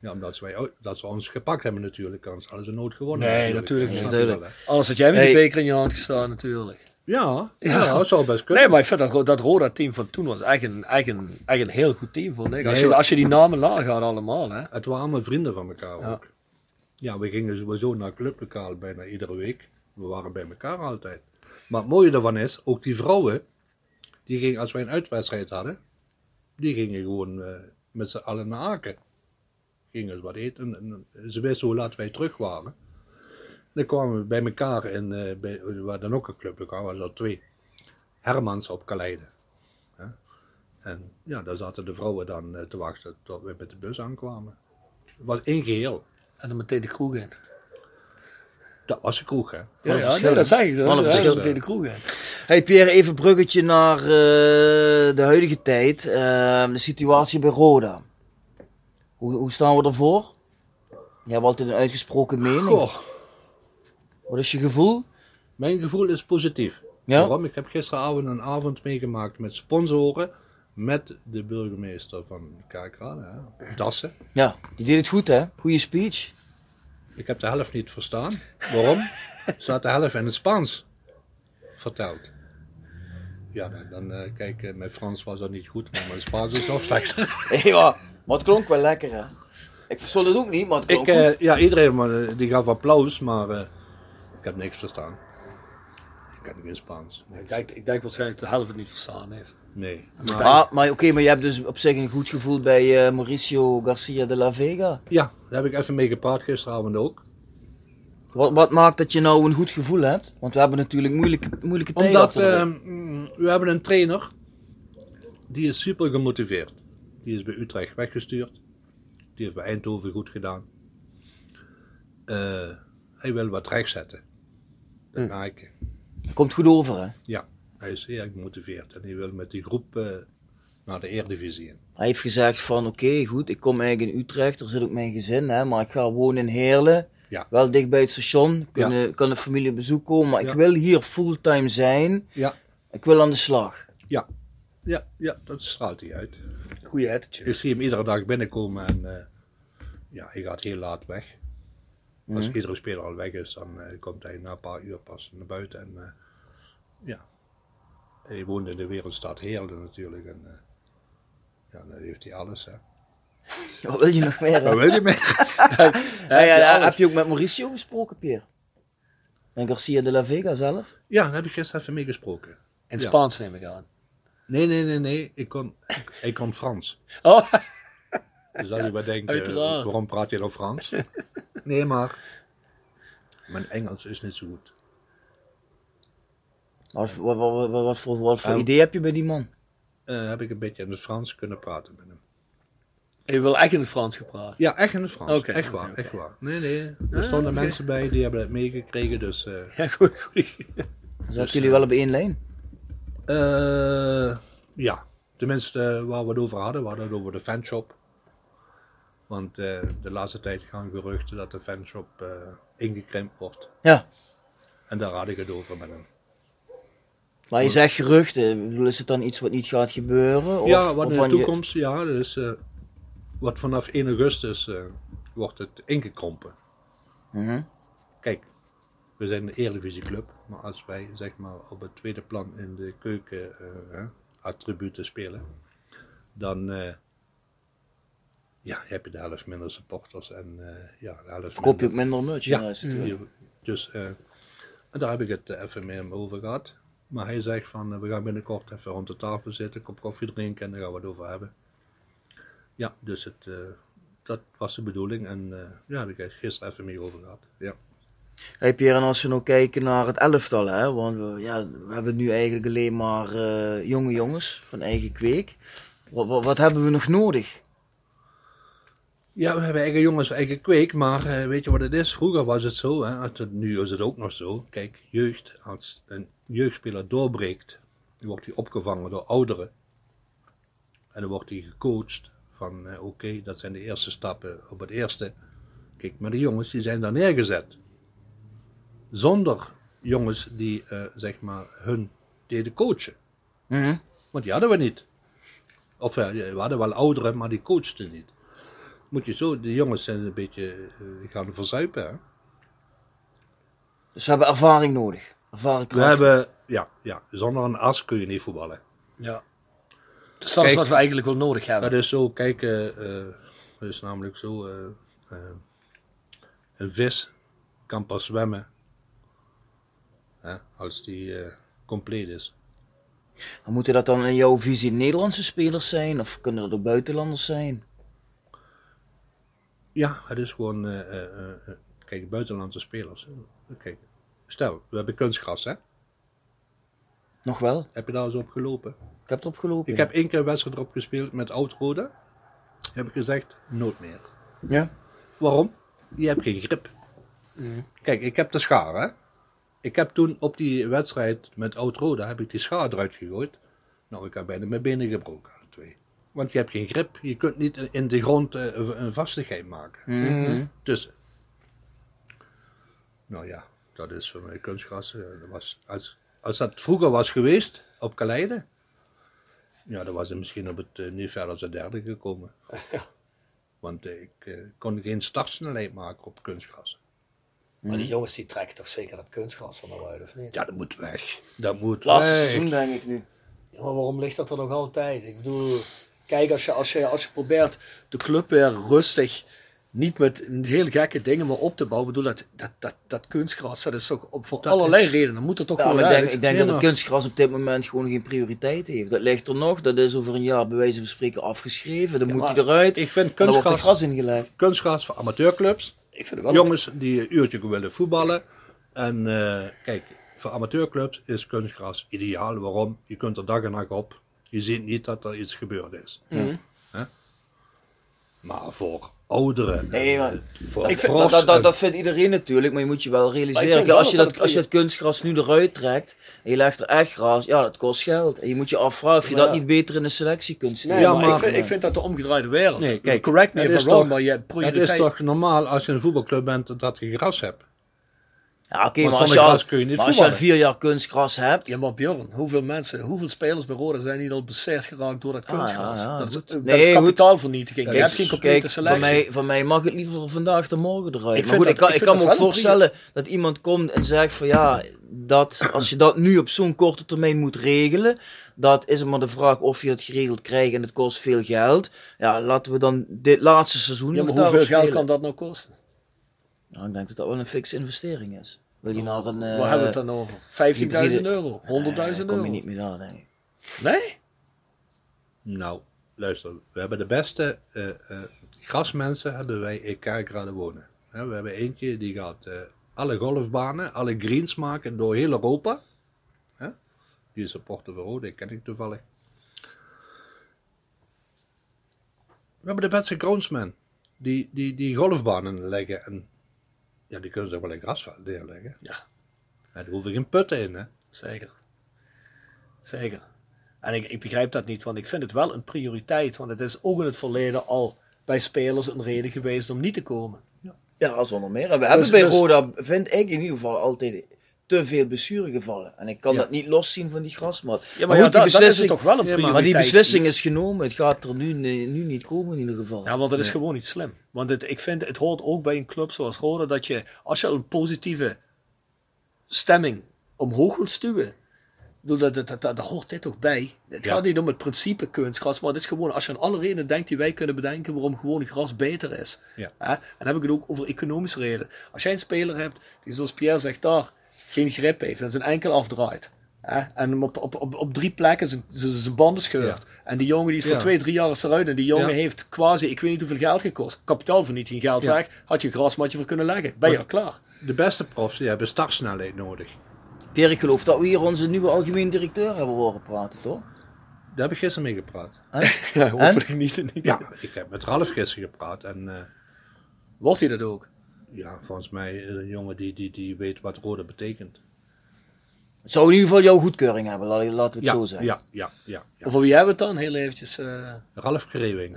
Ja, omdat ze, wij, dat ze ons gepakt hebben natuurlijk, anders hadden ze nooit gewonnen. Nee, natuurlijk je wel, hè. Anders had jij met Hey. die beker in je hand gestaan, natuurlijk. Ja, ja, Ja. dat zou best kunnen. Nee, maar ik vind dat, dat Roda-team van toen was echt een, echt een, echt een heel goed team, vond ik. Als, Nee. je, als je die namen nagaat allemaal, hè. Het waren allemaal vrienden van elkaar Ja. ook. Ja, we gingen sowieso naar clublokaal bijna iedere week. We waren bij elkaar altijd. Maar het mooie daarvan is, ook die vrouwen, die gingen, als wij een uitwedstrijd hadden, die gingen gewoon eh, met z'n allen naar Aken. Gingen ze wat eten en, en ze wisten hoe laat wij terug waren. Dan kwamen we bij elkaar in, eh we hadden dan ook een clublokaal, we hadden er twee. Hermans op Kaleide. Hè. En ja, daar zaten de vrouwen dan eh, te wachten tot we met de bus aankwamen. Het was één geheel. En dan meteen de kroeg in. Dat was een kroeg, hè. Ja, een ja verschil, nee, dat hè? zeg ik. Wat Dus, een de kroeg in. Hey Pierre, even een bruggetje naar eh, de huidige tijd. Eh, de situatie bij Roda. Hoe, hoe staan we ervoor? Je hebt altijd een uitgesproken mening. Goh, Wat is je gevoel? mijn gevoel is positief. Ja? Waarom? Ik heb gisteravond een avond meegemaakt met sponsoren. Met de burgemeester van hè, Dassen. Ja, die deed het goed hè? Goeie speech. Ik heb de helft niet verstaan. Waarom? Ze had de helft in het Spaans verteld. Ja, dan, dan eh, kijk, eh, mijn Frans was dat niet goed, maar mijn Spaans is nog slechter. ja, maar het klonk wel lekker hè? Ik verstond het ook niet, maar het Ik, klonk goed. eh, ja, iedereen maar, die gaf applaus, maar eh, ik heb niks verstaan. Ik heb geen Spaans. Ik niks. denk, ik denk waarschijnlijk de helft het niet verstaan heeft. Nee. Maar- Ah, maar oké, maar je hebt dus op zich een goed gevoel bij eh, Mauricio Garcia de la Vega. Ja, daar heb ik even mee gepraat gisteravond ook. Wat, wat maakt dat je nou een goed gevoel hebt? Want we hebben natuurlijk moeilijke, moeilijke tijden Omdat eh, mm, we hebben een trainer, die is super gemotiveerd. Die is bij Utrecht weggestuurd. Die heeft bij Eindhoven goed gedaan. Eh, hij wil wat rechtzetten. Dat Hm. je. Komt goed over, hè? Ja, hij is zeer gemotiveerd. En hij wil met die groep eh, naar de Eredivisie in. Hij heeft gezegd van, oké, goed, ik kom eigenlijk in Utrecht, er zit ook mijn gezin, hè, maar ik ga wonen in Heerlen. Ja. Wel dicht bij het station, kunnen, kan de familie op bezoek komen, maar ik wil hier fulltime zijn. Ja, Ik wil aan de slag. ja, ja, ja, dat straalt hij uit. Goeie attitude. Ik zie hem iedere dag binnenkomen en eh, ja, hij gaat heel laat weg. Als Mhm. iedere speler al weg is, dan eh, komt hij na een paar uur pas naar buiten. En eh, ja, hij woont in de wereldstad Heerlen natuurlijk. En eh, ja, dan heeft hij alles. Hè. Wat wil je nog meer? Wat wil je meer? Ja, ja, heb je ook met Mauricio gesproken, Pierre? En Garcia de la Vega zelf? ja, daar heb ik gisteren even mee gesproken. In. Spaans neem ik aan. Nee, nee, nee, nee, ik kon, ik, kon Frans. Oh, Dus zou je maar denken, waarom praat je dan Frans? Nee, maar mijn Engels is niet zo goed. Wat, wat, wat, wat, wat voor, wat voor Ehm. idee heb je bij die man? Eh, heb ik een beetje in het Frans kunnen praten met hem. je wil echt in het Frans gepraat. Ja, echt in het Frans. Oké, echt waar, oké. echt waar. Nee, nee. Er stonden mensen bij die hebben het meegekregen, dus... eh, Ja, goed, goed. Zaten jullie wel op één lijn? eh, ja, tenminste eh, waar we het over hadden, we hadden het over de fanshop. Want eh, de laatste tijd gaan geruchten dat de fanshop eh, ingekrimpt wordt. Ja. En daar had ik het over met hem. Maar je zegt geruchten, is het dan iets wat niet gaat gebeuren? Of, ja, wat in de je- toekomst, ja, dus eh, wat vanaf 1 augustus wordt het ingekrompen. Mhm. Kijk, we zijn een Eredivisieclub, maar als wij zeg maar op het tweede plan in de keuken attributen spelen, dan ja, heb je de helft minder supporters en eh, ja, de helft Koop je ook minder. merchandise natuurlijk. Je- Dus eh, en daar heb ik het eh, even met hem over gehad. Maar hij zegt van, eh, we gaan binnenkort even rond de tafel zitten, kop koffie drinken en daar gaan we het over hebben. Ja, dus het, eh, dat was de bedoeling en eh, ja, daar heb ik gisteren even mee over gehad. Ja. Hey Pierre, en als we nou kijken naar het elftal, hè, want we, ja, we hebben nu eigenlijk alleen maar eh, jonge jongens van eigen kweek. Wat, wat, wat hebben we nog nodig? Ja, we hebben eigen jongens, eigen kweek, maar eh, weet je wat het is? Vroeger was het zo, hè, nu is het ook nog zo. Kijk, jeugd, als een jeugdspeler doorbreekt, dan wordt hij opgevangen door ouderen. En dan wordt hij gecoacht van, eh, oké, dat zijn de eerste stappen op het eerste. Kijk, maar de jongens die zijn daar neergezet. Zonder jongens die, eh, zeg maar, hun deden coachen. Mhm. Want die hadden we niet. Of we hadden wel ouderen, maar die coachten niet. Moet je zo, de jongens zijn een beetje eh, gaan verzuipen. Hè? Dus we hebben ervaring nodig. Ervaring We hebben, ja, ja, zonder een as kun je niet voetballen. Ja. Dus dat is wat we eigenlijk wel nodig hebben. Dat is zo, kijk, eh, eh, is namelijk zo, een vis kan pas zwemmen hè, als die compleet is. Maar Moeten dat dan in jouw visie Nederlandse spelers zijn? Of kunnen dat ook buitenlanders zijn? Ja, het is gewoon, eh, eh, eh, kijk, buitenlandse spelers. Kijk, stel, we hebben kunstgras, hè? Nog wel? Heb je daar eens op gelopen? Ik heb erop gelopen. Ik heb één keer een wedstrijd erop gespeeld met Oud-Rode. Heb ik gezegd, nooit meer. Ja? Waarom? Je hebt geen grip. Kijk, ik heb de schaar, hè. Ik heb toen op die wedstrijd met Oud-Rode, heb ik die schaar eruit gegooid. Nou, ik heb bijna mijn benen gebroken. Want je hebt geen grip. Je kunt niet in de grond eh, een een vastigheid maken. Mhm. Dus, nou ja, dat is voor mij kunstgras. eh, was, als, als dat vroeger was geweest, op Kaleide, ja, dan was het misschien op het eh, niet verder als het derde gekomen. Want ik kon geen startsnelheid maken op kunstgras. Maar die jongens die trekken toch zeker dat kunstgras er nou uit, of niet? Ja, dat moet weg. Dat moet Laatste weg. seizoen denk ik nu. Ja, maar waarom ligt dat er nog altijd? Ik bedoel, kijk, als je, als je, als je probeert de club weer rustig niet met heel gekke dingen maar op te bouwen. Ik bedoel, dat, dat, dat, dat kunstgras, dat is toch op, voor allerlei redenen. moet er toch Ja, gewoon maar ik denk, ik denk dat het kunstgras op dit moment gewoon geen prioriteit heeft. Dat ligt er nog, dat is over een jaar bij wijze van spreken afgeschreven. Dan moet hij eruit. Ik vind dan wordt er kunstgras, gras ingelegd. kunstgras voor amateurclubs. Ik vind het wel Jongens die een uurtje willen voetballen. En eh, kijk, voor amateurclubs is kunstgras ideaal. Waarom? Je kunt er dag en nacht op. Je ziet niet dat er iets gebeurd is. Mhm. Maar voor ouderen, Nee, maar- voor Ik vind, dat, dat, dat vindt iedereen natuurlijk, maar je moet je wel realiseren. kijk, wel als, je dat dat, dat als je het kunstgras nu eruit trekt en je legt er echt gras, ja, dat kost geld. En je moet je afvragen of je dat niet beter in de selectie kunt stellen. Nee, Ja, maar, maar- ik, vind, ik vind dat de omgedraaide wereld. Nee, kijk, Correct me if is I'm wrong, toch- maar je hebt Het is toch normaal als je een voetbalclub bent dat je gras hebt. Ja, oké, maar als je, al, gras kun je niet maar als je al voetballen. vier jaar kunstgras hebt, Ja, maar Bjorn, hoeveel mensen, hoeveel spelers bij Roda zijn niet al bezeerd geraakt door dat Ah, kunstgras? ja, ja, dat, is, dat Nee, is kapitaalvernietiging. je hebt geen complete Kijk, selectie. van mij, van mij mag het liever vandaag dan morgen eruit. Ik maar vind goed, dat- ik kan, ik ik vind kan me ook voorstellen dat iemand komt en zegt van ja, dat, als je dat nu op zo'n korte termijn moet regelen, dat is het maar de vraag of je het geregeld krijgt en het kost veel geld. Ja, laten we dan dit laatste seizoen ja, maar hoeveel geld kan dat nou kosten? Nou, ik denk dat dat wel een fixe investering is. Wil je naar een... Waar eh, hebben we het dan over? 15.000 euro? 100.000 eh, kom euro? je niet meer daar, denk ik. Nee? Nou, luister, we hebben de beste eh, eh, grasmensen hebben wij in Kerkrade wonen. Hè, we hebben eentje die gaat eh, alle golfbanen, alle greens maken door heel Europa. Hè? Die is van Rode, die ken ik toevallig. We hebben de beste groundsmen die, die, die golfbanen leggen en ja, die kunnen ze ook wel in grasveld neerleggen. Ja. Ja, daar hoeven geen putten in, hè. Zeker. Zeker. En ik, ik begrijp dat niet, want ik vind het wel een prioriteit. Want het is ook in het verleden al bij spelers een reden geweest om niet te komen. Ja, zonder meer. En we hebben bij dus- Roda, vind ik in ieder geval, altijd te veel blessuregevallen. En ik kan Ja. dat niet loszien van die grasmat. Ja, maar, goed, die dat, dat is beslissing, het toch wel een Ja, maar- prioriteit. maar die beslissing iets. is genomen. Het gaat er nu, nu niet komen in ieder geval. Ja, want dat is gewoon niet slim. Want het, ik vind, het hoort ook bij een club zoals Roda dat je, als je een positieve stemming omhoog wilt stuwen, ik bedoel, dat, dat, dat, dat, daar hoort dit toch bij. Het Ja. gaat niet om het principe kunstgras, maar het is gewoon, als je aan alle redenen denkt die wij kunnen bedenken waarom gewoon gras beter is. Ja. Hè? En dan heb ik het ook over economische redenen. Als jij een speler hebt die zoals Pierre zegt, daar geen grip heeft en zijn enkel afdraait. Hè? En hem op, op, op, op drie plekken zijn, banden scheurt. Ja. En die jongen die is voor Ja. twee, drie jaar is eruit. En die jongen Ja. heeft quasi, ik weet niet hoeveel geld gekost. Kapitaalvernietiging geld Ja. weg. Had je een grasmatje voor kunnen leggen. Ben je al klaar. De beste profs die hebben startsnelheid nodig. Pierre, ik geloof dat we hier onze nieuwe algemeen directeur hebben horen praten, toch? Daar heb ik gisteren mee gepraat. Ja, hopelijk niet. niet. Ja, ik heb met Ralf gisteren gepraat en eh, Wordt hij dat ook? Ja, volgens mij is een jongen die, die, die weet wat rode betekent. Het zou in ieder geval jouw goedkeuring hebben, laten we het Ja, zo zeggen. ja, ja, ja, ja. Over wie hebben we het dan? Heel eventjes. eh, Ralf Krewing.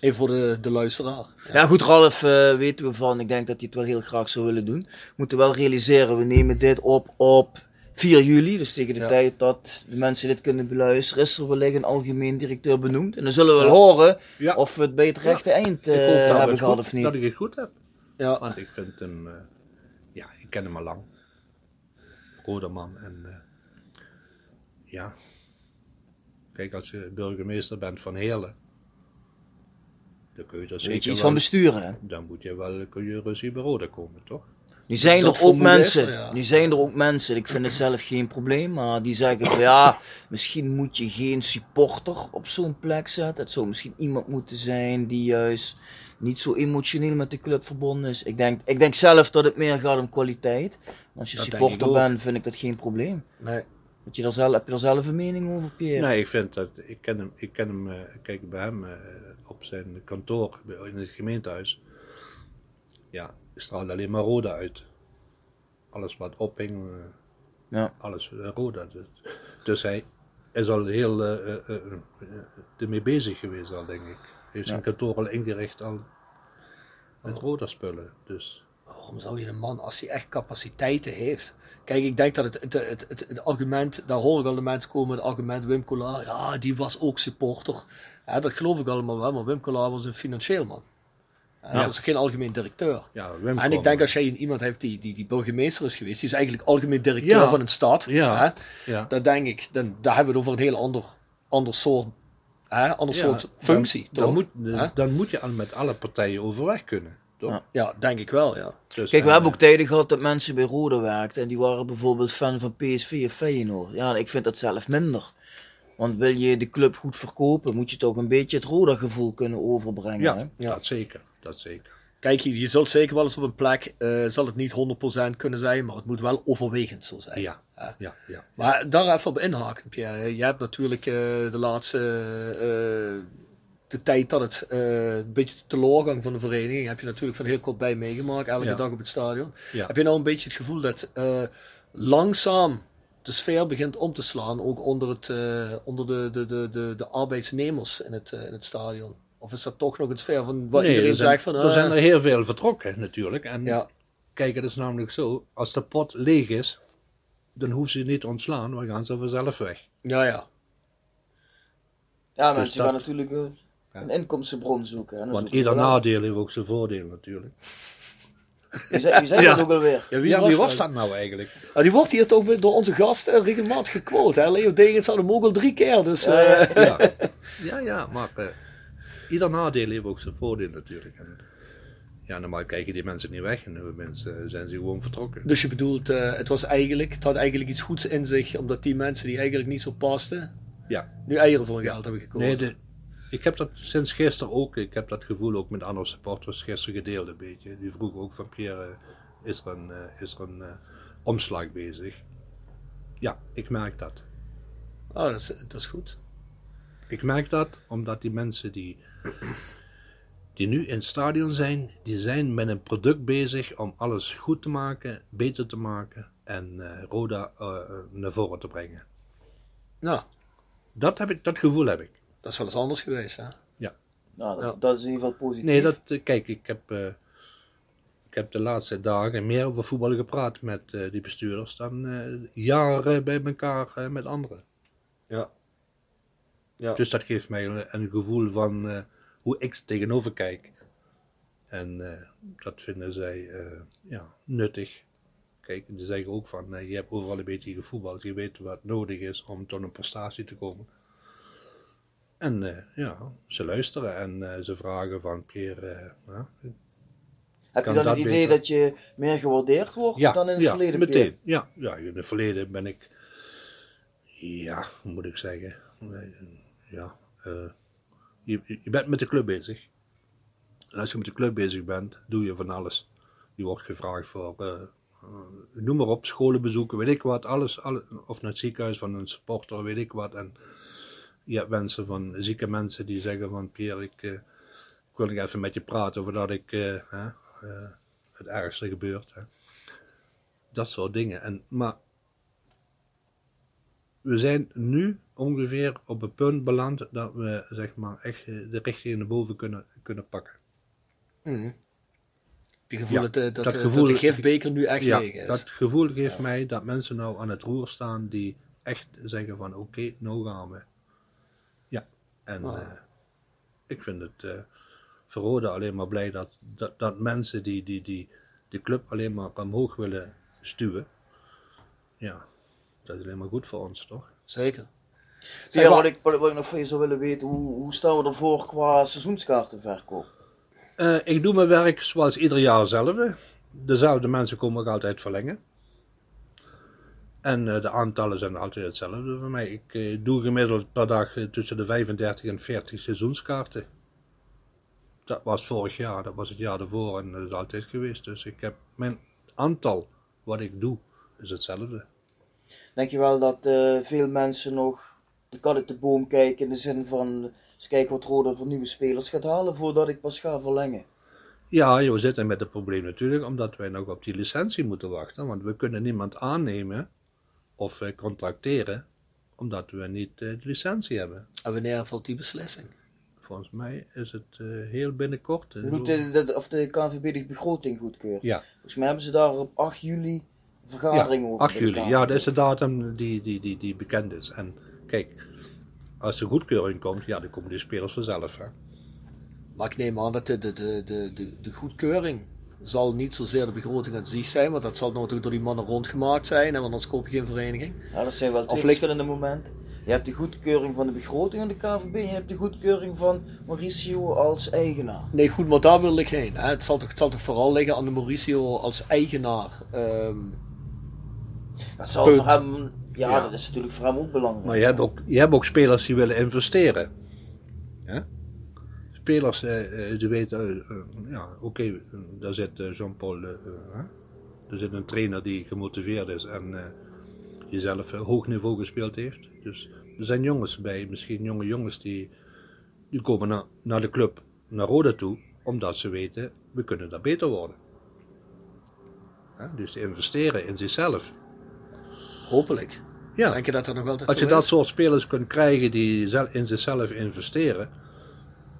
even voor de, de luisteraar. Ja, goed, Ralf eh, weten we van. Ik denk dat hij het wel heel graag zou willen doen. We moeten wel realiseren, we nemen dit op op 4 juli. Dus tegen de Ja. tijd dat de mensen dit kunnen beluisteren, is er wellicht een algemeen directeur benoemd. En dan zullen we wel horen Ja. of we het bij het rechte eind eh, we hebben gehad goed- of niet. dat ik het goed heb. Ja. Want ik vind hem, eh, ja, ik ken hem al lang. Rode man en eh, ja. Kijk, als je burgemeester bent van Heerlen, dan kun je er Weet je zeker iets wel, van besturen, dan moet je wel, kun je ruzie bij Roda komen, toch? Nu zijn Dat er ook is mensen, ja. nu zijn er ook mensen, ik vind het zelf geen probleem, maar die zeggen van ja, misschien moet je geen supporter op zo'n plek zetten. Het zou misschien iemand moeten zijn die juist niet zo emotioneel met de club verbonden is. Ik denk, ik denk zelf dat het meer gaat om kwaliteit. Als je Dat supporter bent, vind ik dat geen probleem. Nee. Heb je, daar zelf, heb je daar zelf een mening over, Pierre? Nee, ik vind dat, ik ken hem, ik ken hem, eh, kijk bij hem eh, op zijn kantoor in het gemeentehuis. Ja, straalde alleen maar Roda uit. Alles wat ophing, eh, Ja. alles eh, Roda. Dus, dus hij is al heel eh, eh, eh, eh, ermee bezig geweest al, denk ik. Hij heeft zijn kantoor al ingericht al met Roda spullen. Dus Waarom zou je een man, als hij echt capaciteiten heeft. Kijk, ik denk dat het, het, het, het, het argument, daar hoor ik al de mensen komen, het argument Wim Collar, ja, die was ook supporter. Ja, dat geloof ik allemaal wel, maar Wim Collar was een financieel man. Ja, Dat was geen algemeen directeur. ja, Wim En ik denk als jij iemand heeft die, die, die burgemeester is geweest, die is eigenlijk algemeen directeur Ja. van een stad. Ja. Hè, Ja. Dan denk ik, dan, daar hebben we het over een heel ander, ander soort hè, ander Ja, soort functie, dan, toch? Dan moet, Hè? dan moet je al met alle partijen overweg kunnen. Toch? Ja. Ja, denk ik wel, ja. Dus, Kijk, we en, hebben ook tijden gehad dat mensen bij Roda werkten en die waren bijvoorbeeld fan van PSV of Feyenoord. Ja, ik vind dat zelf minder. Want wil je de club goed verkopen, moet je toch een beetje het Roda-gevoel kunnen overbrengen. Ja, hè? Ja. dat zeker. Dat zeker. Kijk, je, zult zeker wel eens op een plek, eh, zal het niet 100% kunnen zijn, maar het moet wel overwegend zo zijn. Ja, Ja. ja, ja. Maar daar even op inhaken, Pierre. Je hebt natuurlijk eh, de laatste eh, de tijd dat het een beetje de teleurgang van de vereniging heb je natuurlijk van heel kort bij meegemaakt, elke Ja. dag op het stadion. Ja. Heb je nou een beetje het gevoel dat langzaam de sfeer begint om te slaan, ook onder, het, onder de, de, de, de, de arbeidsnemers in het, in het stadion? Of is dat toch nog een sfeer van Nee, iedereen er zijn, zegt van... er eh, zijn er heel veel vertrokken natuurlijk. En Ja. kijk, het is namelijk zo, als de pot leeg is, dan hoeven ze niet te ontslaan, dan gaan ze vanzelf weg. ja, ja. Ja, Dus mensen dat- gaan natuurlijk eh, een inkomstenbron zoeken. Want ieder nadeel heeft ook zijn voordeel natuurlijk. Wie zei, wie zei Ja. dat ook alweer? Ja, ja, wie was dat nou eigenlijk? Ah, die wordt hier toch door onze gasten regelmatig gequote. Hè? Leo Degens had hem ook al drie keer. Dus, eh, Ja, ja, ja maar eh, ieder nadeel heeft ook zijn voordeel natuurlijk. En, ja, normaal kijken die mensen niet weg en nu mensen, zijn ze gewoon vertrokken. dus je bedoelt, eh, het, was eigenlijk, het had eigenlijk iets goeds in zich. Omdat die mensen die eigenlijk niet zo pasten, Ja, nu eieren voor hun geld hebben gekozen. nee, de, ik heb dat sinds gisteren ook, ik heb dat gevoel ook met andere supporters gisteren gedeeld een beetje. Die vroegen ook van Pierre, eh, is er een, eh, is er een eh, omslag bezig? Ja, ik merk dat. Oh, dat, is, dat is goed. Ik merk dat omdat die mensen die, die nu in het stadion zijn, die zijn met een product bezig om alles goed te maken, beter te maken en eh, Roda eh, naar voren te brengen. Nou, Dat, heb ik, dat gevoel heb ik. dat is wel eens anders geweest. Hè? Nou, dat, Ja. dat is in ieder geval positief. Nee, dat, eh, kijk, ik heb, eh, ik heb de laatste dagen meer over voetbal gepraat met eh, die bestuurders dan eh, jaren bij elkaar met anderen. Ja. Ja. Dus dat geeft mij een, een gevoel van eh, hoe ik er tegenover kijk. En eh, dat vinden zij eh, ja, nuttig. Kijk, die zeggen ook van, eh, je hebt overal een beetje gevoetbald, je weet wat nodig is om tot een prestatie te komen. En eh, ja, ze luisteren en eh, ze vragen van, Pierre, eh, ja, Heb je dan het idee beter? dat je meer gewaardeerd wordt ja, dan in het ja, verleden? meteen. Ja, ja, in het verleden ben ik, ja, hoe moet ik zeggen, ja, eh, je, je bent met de club bezig. En als je met de club bezig bent, doe je van alles. Je wordt gevraagd voor, eh, eh, noem maar op, scholen bezoeken, weet ik wat, alles, alle- of naar het ziekenhuis van een supporter, weet ik wat. En je hebt mensen van, zieke mensen die zeggen van, Pierre, ik, wil nog even met je praten over dat ik, het ergste gebeurt. Hè. Dat soort dingen. En, maar we zijn nu ongeveer op het punt beland dat we zeg maar echt eh, de richting naar boven kunnen, kunnen pakken. Mhm. Heb je gevoel Ja, dat, eh, dat, dat eh, dat gevoel- de gifbeker nu echt Ja, leeg is? dat gevoel geeft mij dat mensen nou aan het roer staan die echt zeggen van oké, nou gaan we. Ja, en Ah. ik vind het voor Roda alleen maar blij dat, dat, dat mensen die, die, die de club alleen maar omhoog willen stuwen. Ja, dat is alleen maar goed voor ons, toch? Zeker. Ja, wat, ik, wat ik nog van je zou willen weten, hoe, hoe staan we ervoor qua seizoenskaartenverkoop? Eh, ik doe mijn werk zoals ieder jaar hetzelfde. Dezelfde mensen komen ook altijd verlengen. En eh, de aantallen zijn altijd hetzelfde voor mij. Ik eh, doe gemiddeld per dag tussen de 35 en 40 seizoenskaarten. Dat was vorig jaar, dat was het jaar daarvoor en dat is altijd geweest. Dus ik heb mijn aantal wat ik doe is hetzelfde. Denk je wel dat veel mensen nog de kat uit de boom kijken in de zin van eens kijken wat Roda voor nieuwe spelers gaat halen voordat ik pas ga verlengen? Ja, we zitten met het probleem natuurlijk, omdat wij nog op die licentie moeten wachten. Want we kunnen niemand aannemen of eh, contracteren, omdat we niet eh, de licentie hebben. En wanneer valt die beslissing? Volgens mij is het eh, heel binnenkort. De, de- of de KNVB de begroting goedkeurt? Ja, Volgens mij hebben ze daar op 8 juli een vergadering ja over. 8 bij de juli. Ja, dat is de datum die, die, die, die bekend is. En kijk, als er goedkeuring komt, ja, dan komen die spelers vanzelf. Hè. Maar ik neem aan dat de, de, de, de, de, de goedkeuring zal niet zozeer de begroting aan zich zijn, want dat zal natuurlijk door die mannen rondgemaakt zijn, en want anders koop je geen vereniging. Ja, dat zijn wel twee verschillende momenten. Je hebt de goedkeuring van de begroting aan de KVB, je hebt de goedkeuring van Mauricio als eigenaar. Nee, goed, maar daar wil ik heen. Hè. Het, zal toch, het zal toch vooral liggen aan de Mauricio als eigenaar. Ehm, Dat zal Punt. voor hem, ja, Ja. dat is natuurlijk voor hem ook belangrijk. Maar je hebt ook, je hebt ook spelers die willen investeren. Ja? Spelers eh, eh, die weten, eh, ja, oké, daar zit Jean-Paul, er zit een trainer die gemotiveerd is en die zelf hoog niveau gespeeld heeft. Dus er zijn jongens bij, misschien jonge jongens die, die komen naar, naar de club, naar Roda toe, omdat ze weten, we kunnen daar beter worden. Ja, dus investeren in zichzelf. Hopelijk. Ja. Denk je dat er nog altijd Als je zo dat is? soort spelers kunt krijgen die in zichzelf investeren,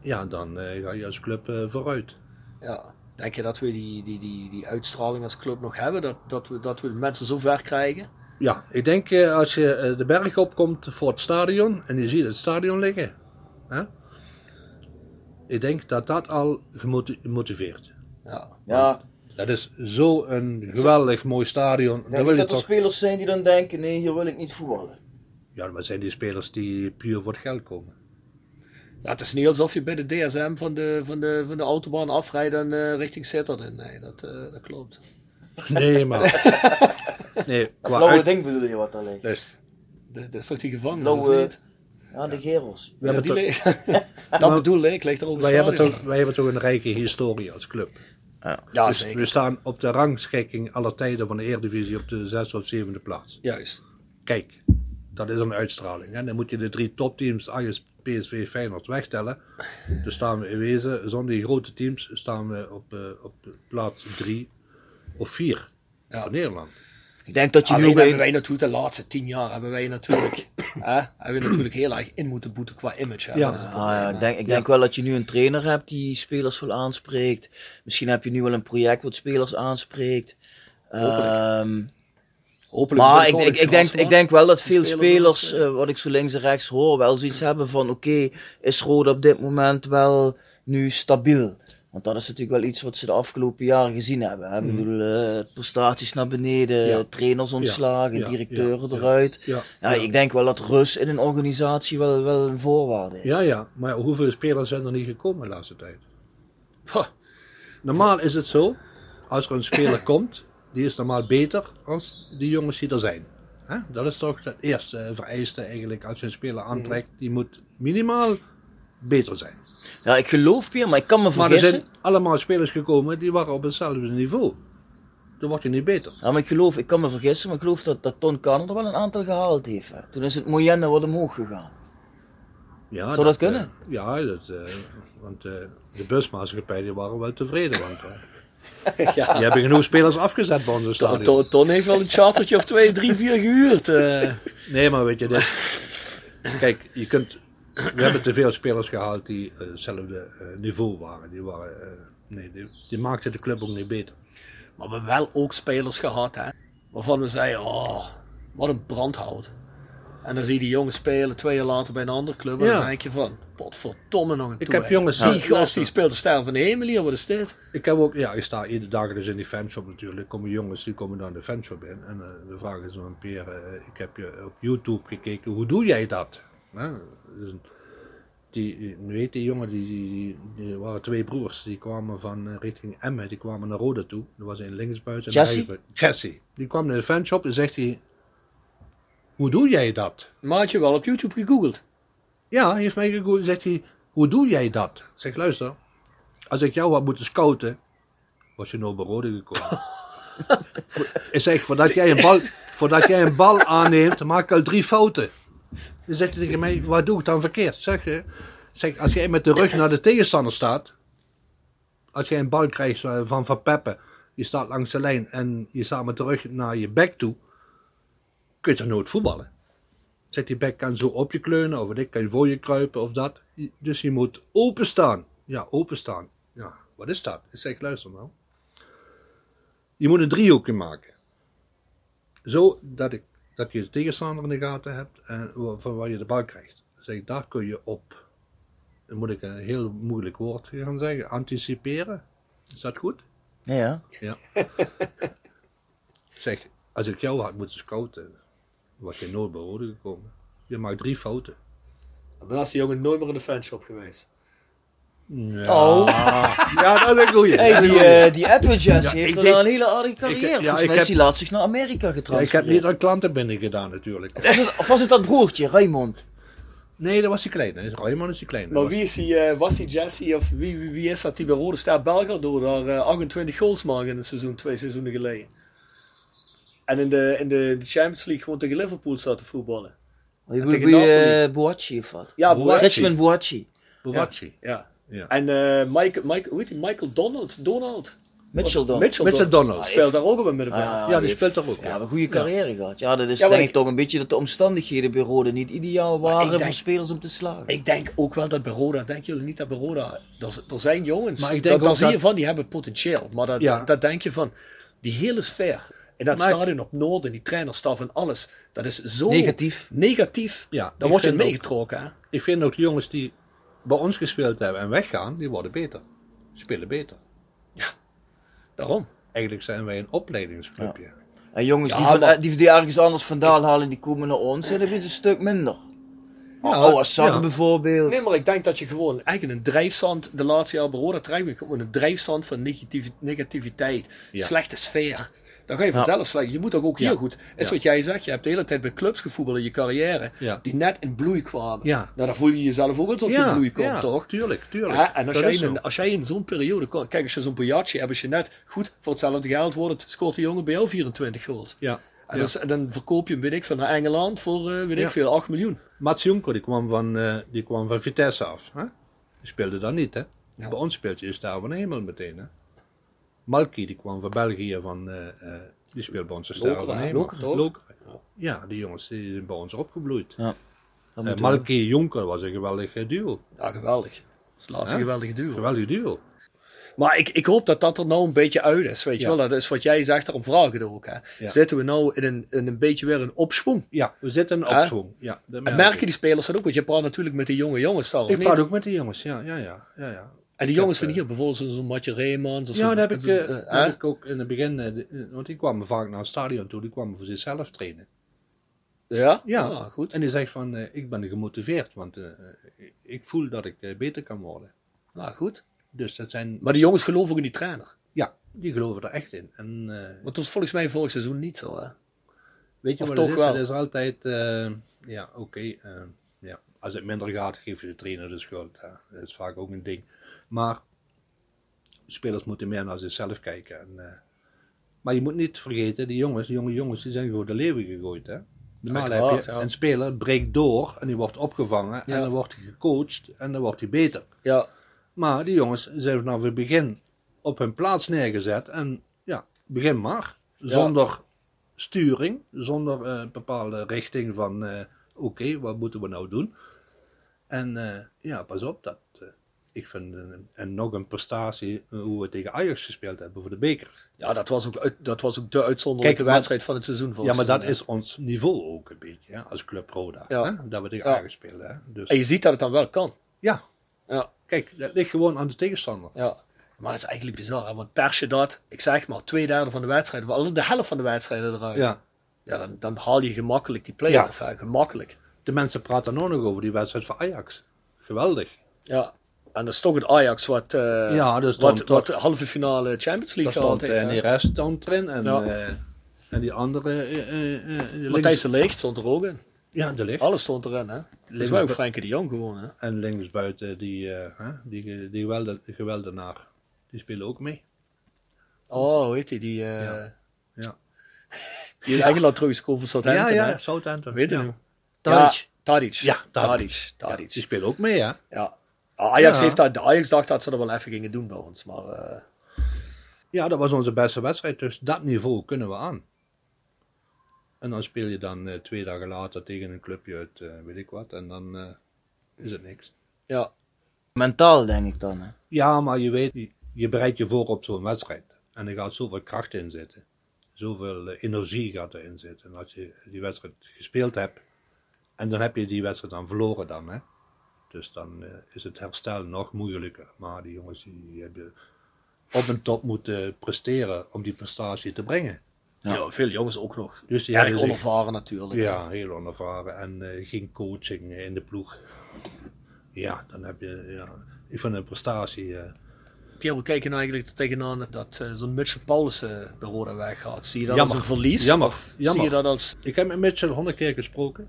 ja, dan eh, ga je als club eh, vooruit. Ja. Denk je dat we die, die, die, die uitstraling als club nog hebben? Dat, dat, we, dat we mensen zo ver krijgen? Ja, ik denk eh, als je de berg opkomt voor het stadion en je ziet het stadion liggen, hè? ik denk dat dat al gemoti- motiveert. Ja. Ja, Dat is zo'n geweldig mooi stadion. denk Dan ik wil je dat er toch... spelers zijn die dan denken, nee, hier wil ik niet voetballen. Ja, maar zijn die spelers die puur voor het geld komen? Ja, het is niet alsof je bij de DSM van de, van de, van de autobahn afrijdt en eh, richting Sittard. Nee, dat, eh, dat klopt. Nee, maar... nee, Dat qua blauwe uit... ding bedoel je wat daar ligt. Dus, Dat dat is toch die gevangenis, Blauwe-? Ja, de gerels. we Ja, hebben die toch- dat bedoel ik, ligt er ook een wij, hebben stadion. toch, wij hebben toch een rijke historie als club. Ja, Dus zeker. we staan op de rangschikking aller tijden van de Eredivisie op de zesde of zevende plaats. Juist. Kijk, dat is een uitstraling. Hè? Dan moet je de drie topteams, Ajax, PSV, Feyenoord, wegtellen. Dan staan we in wezen, zonder die grote teams, staan we op, eh, op plaats drie of vier Ja. van Nederland. Ik denk dat je nu Alleen hebben een... wij natuurlijk de laatste tien jaar hebben wij natuurlijk, hè, hebben we natuurlijk heel erg in moeten boeten qua image. Hè? Ja. Dat is het Ah, ja, ik denk, ik denk wel dat je nu een trainer hebt die spelers wel aanspreekt. Misschien heb je nu wel een project wat spelers aanspreekt. Ehm, Hopelijk maar ik, ik, denk, ik denk wel dat veel spelers eh, wat ik zo links en rechts hoor, wel zoiets hebben van oké, is Roda op dit moment wel nu stabiel? Want dat is natuurlijk wel iets wat ze de afgelopen jaren gezien hebben. Hè? Ik bedoel, eh, prestaties naar beneden. Ja. trainers ontslagen, Ja, ja, directeuren ja, eruit. ja, Ja, ja. Ik denk wel dat rust in een organisatie wel, wel een voorwaarde is. Ja, ja, maar hoeveel spelers zijn er niet gekomen de laatste tijd? Pah, Normaal is het zo, als er een speler komt, die is normaal beter als die jongens die er zijn. Hè? Dat is toch het eerste vereiste eigenlijk als je een speler aantrekt, die moet minimaal beter zijn. Ja, ik geloof Pierre, maar ik kan me Maar er vergissen. zijn allemaal spelers gekomen die waren op hetzelfde niveau. Dan word je niet beter. Ja, maar ik geloof, ik kan me vergissen, maar ik geloof dat, dat Ton Kanner er wel een aantal gehaald heeft. Hè. Toen is het Moyenne wat omhoog gegaan. Ja, Zou dat kunnen? eh, ja, dat, eh, want eh, de busmaatschappij die waren wel tevreden. Want ja. die hebben genoeg spelers afgezet bij onze stadion. Ton- Ton heeft wel een chartertje of twee, drie, vier gehuurd. eh. Nee, maar weet je, dit, kijk, je kunt, we hebben te veel spelers gehaald die eh, hetzelfde eh, niveau waren. Die, waren eh, nee, die, die maakten de club ook niet beter. Maar we hebben wel ook spelers gehad, hè, waarvan we zeiden, oh, wat een brandhout. En dan zie je die jongens spelen twee jaar later bij een andere club. En Ja. dan denk je van, potverdomme nog een Ik toe, heb jongens- Die Ja, gast die speelt de stijl van de hier, wat is dit? Ik heb ook, ja, ik sta iedere dag dus in die fanshop natuurlijk. Komen jongens die komen dan de fanshop in. En de vraag is dan Peer, eh, ik heb je op YouTube gekeken, hoe doe jij dat? Dus, die, weet die jongen, die, die, die, waren twee broers, die kwamen van eh, richting Emmen, die kwamen naar Roda toe. Er was een linksbuiten Jesse? Jesse. Die kwam in de fanshop en zegt hij, hoe doe jij dat? Maar had je wel op YouTube gegoogeld? Ja, hij heeft mij gegoogeld. Zegt hij, hoe doe jij dat? Ik zeg, luister. Als ik jou had moeten scouten, was je nou bij Rode gekomen. Ik zeg, voordat jij, een bal, voordat jij een bal aanneemt, maak ik al drie fouten. Dan zegt hij tegen mij, wat doe ik dan verkeerd? Zeg je, zeg, als jij met de rug naar de tegenstander staat, als jij een bal krijgt eh, van Van Peppe, je staat langs de lijn en je staat met de rug naar je bek toe, kun je toch nooit voetballen? Zet die bek kan zo op je kleunen, of ik kan voor je kruipen of dat. Dus je moet openstaan. Ja, openstaan. Ja, wat is dat? Ik zeg, luister nou. Je moet een driehoekje maken. Zo dat, ik, dat je de tegenstander in de gaten hebt en van waar je de bal krijgt. Dan zeg daar kun je op. Dan moet ik een heel moeilijk woord gaan zeggen. Anticiperen. Is dat goed? Ja, ja. Zeg, als ik jou had moeten scouten, was je nooit bij Rode gekomen. Je maakt drie fouten. Daarna is die jongen nooit meer in de fanshop geweest. Ja. Oh. Ja, dat is een goeie. Hey, die, eh, die Edwin Jesse Ja, heeft ik er een hele aardige carrière. ja, Volgens ik mij heb- is die laat zich naar Amerika Ja, getransfereerd. ik heb niet aan klanten binnen gedaan natuurlijk. Of was, het, of was het dat broertje, Raymond? Nee, dat was die kleine. Raymond is die kleine. Maar wie is die, eh, was die Jesse of wie, wie, wie is dat die bij Rode Ster Belger door daar eh, 28 goals maken in een seizoen, twee seizoenen geleden. En in de, in de, de Champions League gewoon tegen Liverpool zat te voetballen. Wie wie- tegen wie, Napoli. eh, Boachi of wat? Ja. Boachi. Richmond Boachi. was Boachi. Ja. Ja. En eh Michael, Michael, hoe heet die? Michael Donald? Donald? Mitchell dan. Mitchell, Mitchell Donald. Donald. Speelt daar ook op een middenveld. Ah, Ja, die heeft- speelt toch ook. Ja, een goede carrière gehad. Ja, dat is Ja, denk ik ik- toch een beetje dat de omstandigheden bij Rode niet ideaal waren denk- voor spelers om te slagen. Ik denk ook wel dat bij Roda, denken jullie niet dat bij Roda, er, zijn jongens, Maar ik denk dat, daar ook zie je dat- van, die hebben potentieel. Maar dat, Ja. dat denk je van, die hele sfeer in dat Maar- stadion op Noorden, die trainerstaf en alles, dat is zo Negatief. negatief. Ja, Dan ik word je meegetrokken. Hè? Ik vind ook de jongens die bij ons gespeeld hebben en weggaan, die worden beter. Spelen beter. Daarom. Eigenlijk zijn wij een opleidingsclubje. En jongens Ja, die, van, maar- die, die ergens anders vandaan halen, die komen naar ons en dan is het een stuk minder. Ja, oh, als Sarre ja. bijvoorbeeld. Nee, maar ik denk dat je gewoon eigenlijk een drijfstand, de laatste jaar Roda terecht bent, gewoon een drijfstand van negativiteit, Ja. slechte sfeer. Dan ga je vanzelf slecht. Je moet ook, ook Ja. goed. Is wat jij zegt, je hebt de hele tijd bij clubs gevoetbald in je carrière, die net in bloei kwamen. Nou, dan voel je jezelf ook alsof je in bloei komt, toch? Tuurlijk, tuurlijk. Ja, en als Dat jij, is in, zo. een- als jij in zo'n periode komt, kijk, als je zo'n Boyacci hebt, als je net goed voor hetzelfde geld wordt, scoort die jongen bij jou 24 goals. Ja. En, ja. dat is- en dan verkoop je hem, weet ik, van naar Engeland voor, eh, weet ik veel, 8 miljoen. Mats Jonker die kwam van, eh, die kwam van Vitesse af. Hè? Die speelde dan niet. Hè? Ja. Bij ons speelt je de ster van de hemel meteen. Hè? Malky die kwam van België. Van, eh, eh, die speelt bij ons. Ja, die jongens die zijn bij ons opgebloeid. Ja. Eh, Jonker was een geweldig duo. Ja, geweldig. Dat is de laatste geweldige duo. Geweldig duo. Maar ik, ik hoop dat dat er nou een beetje uit is. Weet je Ja. wel, dat is wat jij zegt, daarom vragen we ook. Hè. Ja. Zitten we nou in een, in een beetje weer een opschwung? Ja, we zitten in Hè? opschwung. Ja, merken die spelers dat ook? Want je praat natuurlijk met die jonge jongens daar, of Ik niet? praat ook met die jongens. Ja, ja, ja. ja, ja. En die jongens heb, van hier, bijvoorbeeld zo'n Matje Reemans. Ja, zo- dat heb ik, eh, eh, heb ik ook in het begin, eh, de- eh, want die kwamen vaak naar het stadion toe, die kwamen voor zichzelf trainen. Ja? Ja, Ah, goed. En die zegt van, eh, ik ben gemotiveerd, want eh, eh, ik voel dat ik eh, beter kan worden. Ah, goed. Dus dat zijn, Maar die jongens geloven ook in die trainer. ja, die geloven er echt in. En eh, Want dat was volgens mij vorig seizoen niet zo. Hè? weet je Of wat toch het is? wel? Het is altijd, eh, ja, oké, eh, ja, als het minder gaat, geef je de trainer de schuld. Hè. Dat is vaak ook een ding. Maar spelers moeten meer naar zichzelf kijken. En, eh, maar je moet niet vergeten, die jongens, die jonge jongens, die zijn gewoon de leeuwen gegooid. Hè. Normaal heb je ja. een speler breekt door en die wordt opgevangen Ja. en dan wordt hij gecoacht en dan wordt hij beter. Ja. Maar die jongens zijn vanaf het begin op hun plaats neergezet en ja, begin maar. Zonder sturing, zonder eh, bepaalde richting van eh, oké, wat moeten we nou doen? En ja, pas op, dat, ik vind een, en nog een prestatie eh, hoe we tegen Ajax gespeeld hebben voor de beker. ja, dat was ook, uit- dat was ook de uitzonderlijke Kijk, maar- wedstrijd van het seizoen. Ja, maar dat is ons niveau ook een beetje, hè, als Club Roda. Ja. Hè, dat we tegen Ja. Ajax spelen. Hè. Dus. En je ziet dat het dan wel kan. ja, Ja. kijk, dat ligt gewoon aan de tegenstander. Ja, maar dat is eigenlijk bizar. Hè? Want pers je dat, ik zeg maar, twee derde van de wedstrijden, al de helft van de wedstrijden eruit. Ja. Ja, dan, dan haal je gemakkelijk die play-off. hè, Gemakkelijk. De mensen praten ook nog over die wedstrijd van Ajax. Geweldig. Ja. En dat is toch het Ajax wat, eh Ja, stond wat, wat de halve finale Champions League gehad stond heeft. uh, hè. Neres stond erin en, Ja. eh, en die andere... links- Matthijs de Leegt stond er ook in. Ja, de licht. Alles stond erin. Hè? Volgens mij ook Frenkie de Jong gewoon. Hè? En linksbuiten die, hè, die, die gewelde, geweldenaar. Die spelen ook mee. Oh, hoe heet die? Die, eh Ja, die in Engeland terug is van Southampton. ja, ja Southampton. Weet je ja. Tadic. Ja, Tadic. Ja, Tadic. Tadic. Tadic. Die spelen ook mee, hè? Ja. Ajax, Ja. heeft dat, de Ajax dacht dat ze er wel even gingen doen bij ons. Maar eh, Ja, dat was onze beste wedstrijd. Dus dat niveau kunnen we aan. En dan speel je dan eh, twee dagen later tegen een clubje uit eh, weet ik wat. En dan eh, is het niks. ja, Mentaal denk ik dan. Hè. Ja, maar je weet, je- je bereidt je voor op zo'n wedstrijd. En er gaat zoveel kracht in zitten. Zoveel energie gaat erin zitten. En als je die wedstrijd gespeeld hebt. En dan heb je die wedstrijd dan verloren dan. Hè? Dus dan eh, is het herstel nog moeilijker. Maar die jongens die hebben op een top moeten presteren om die prestatie te brengen. Ja. Ja. veel jongens ook nog. Dus die Erg zich- onervaren natuurlijk. Ja, heel onervaren en eh, geen coaching in de ploeg. Ja, dan heb je, ja, ik vind een prestatie. eh, Pierre, we kijken nou eigenlijk tegenaan dat eh, zo'n Mitchell Paulussen bij Roda weggaat. Zie je dat Jammer. als een verlies? Jammer. Jammer. Zie je dat als... Ik heb met Mitchell honderd keer gesproken.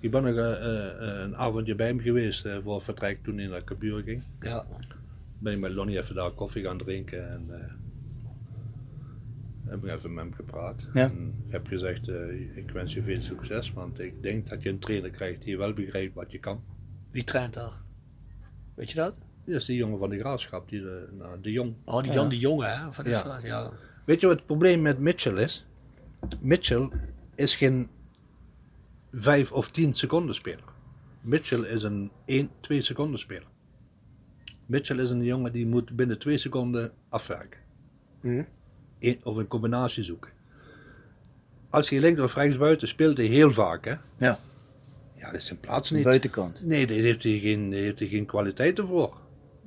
Ik ben nog eh, eh, een avondje bij hem geweest eh, voor het vertrek toen hij naar Kabuur ging. Ja. Ben ik met Lonnie even daar koffie gaan drinken en eh, heb ik even met hem gepraat. Ja. En ik heb gezegd, ik wens je veel succes, want ik denk dat je een trainer krijgt die wel begrijpt wat je kan. Wie traint daar? Weet je dat? Dat is die jongen van de graafschap, die de, nou, de Jong. Oh, die Jan de Jonge, hè? Van de Ja. straat, ja. Weet je wat het probleem met Mitchell is? Mitchell is geen 5 of 10 seconden speler. Mitchell is een 1, 2 seconden speler. Mitchell is een jongen die moet binnen 2 seconden afwerken. Mhm. Eén- of een combinatie zoeken. Als hij links of rechts buiten speelt hij heel vaak. Hè? Ja, Ja, dat is zijn plaats niet. buitenkant. Nee, daar heeft hij geen, heeft hij geen kwaliteiten voor.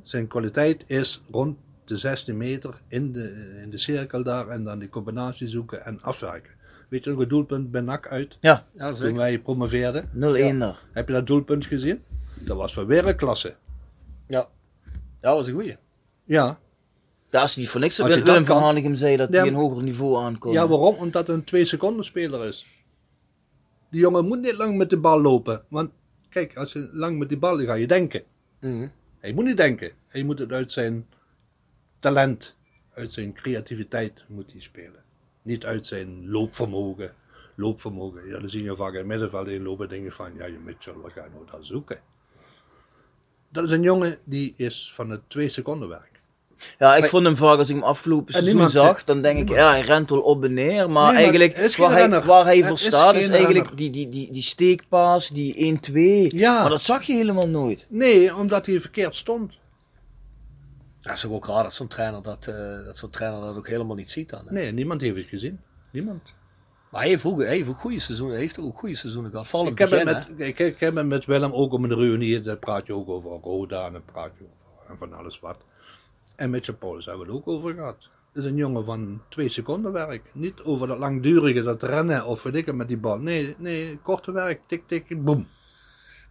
Zijn kwaliteit is rond de 16 meter in de, in de cirkel daar en dan die combinatie zoeken en afwerken. Weet je nog het doelpunt bij NAC uit? Ja, Ja, Toen wij promoveerden. 0-1 daar. Heb je dat doelpunt gezien? Dat was van wereldklasse. Ja. Ja, dat was een goeie. Ja. Daar is niet voor niks. dat Als je Willem dat van Hanegem zei dat Ja. hij een hoger niveau aankomt. ja, waarom? Omdat het een 2 seconden speler is. Die jongen moet niet lang met de bal lopen. Want kijk, als je lang met die bal dan ga je denken. Mhm. Hij moet niet denken. Hij moet het uit zijn talent, uit zijn creativiteit moet hij spelen. Niet uit zijn loopvermogen. Loopvermogen, ja, dan zie je vaak in het middenveld inlopen en denk je van, ja, je Mitchell, wat ga je nou daar zoeken? Dat is een jongen die is van het twee seconden werk. Ja, ik Maar- vond hem vaak als ik hem afgelopen En seizoen zag, dan denk ik, ja, hij rent wel op en neer. Maar eigenlijk, waar, hij, waar hij voor staat, is eigenlijk renner. die, die, die, die steekpaas, die 1-2. Ja. Maar dat zag je helemaal nooit. Nee, omdat hij verkeerd stond. Dat is toch ook raar dat zo'n trainer dat, eh, dat zo'n trainer dat ook helemaal niet ziet dan. hè? Nee, niemand heeft het gezien. Niemand. Maar hij heeft ook, hij heeft ook goede seizoenen, heeft ook goede seizoenen gehad. Vooral Ik heb, begin, met, ik, ik heb het met Willem ook om de reunie, daar praat je ook over Roda en dan praat je over en van alles wat. En met je Paulus hebben we het ook over gehad. Het is een jongen van twee seconden werk. Niet over dat langdurige, dat rennen of weet ik het met die bal. Nee, nee, korte werk, tik, tik, boem.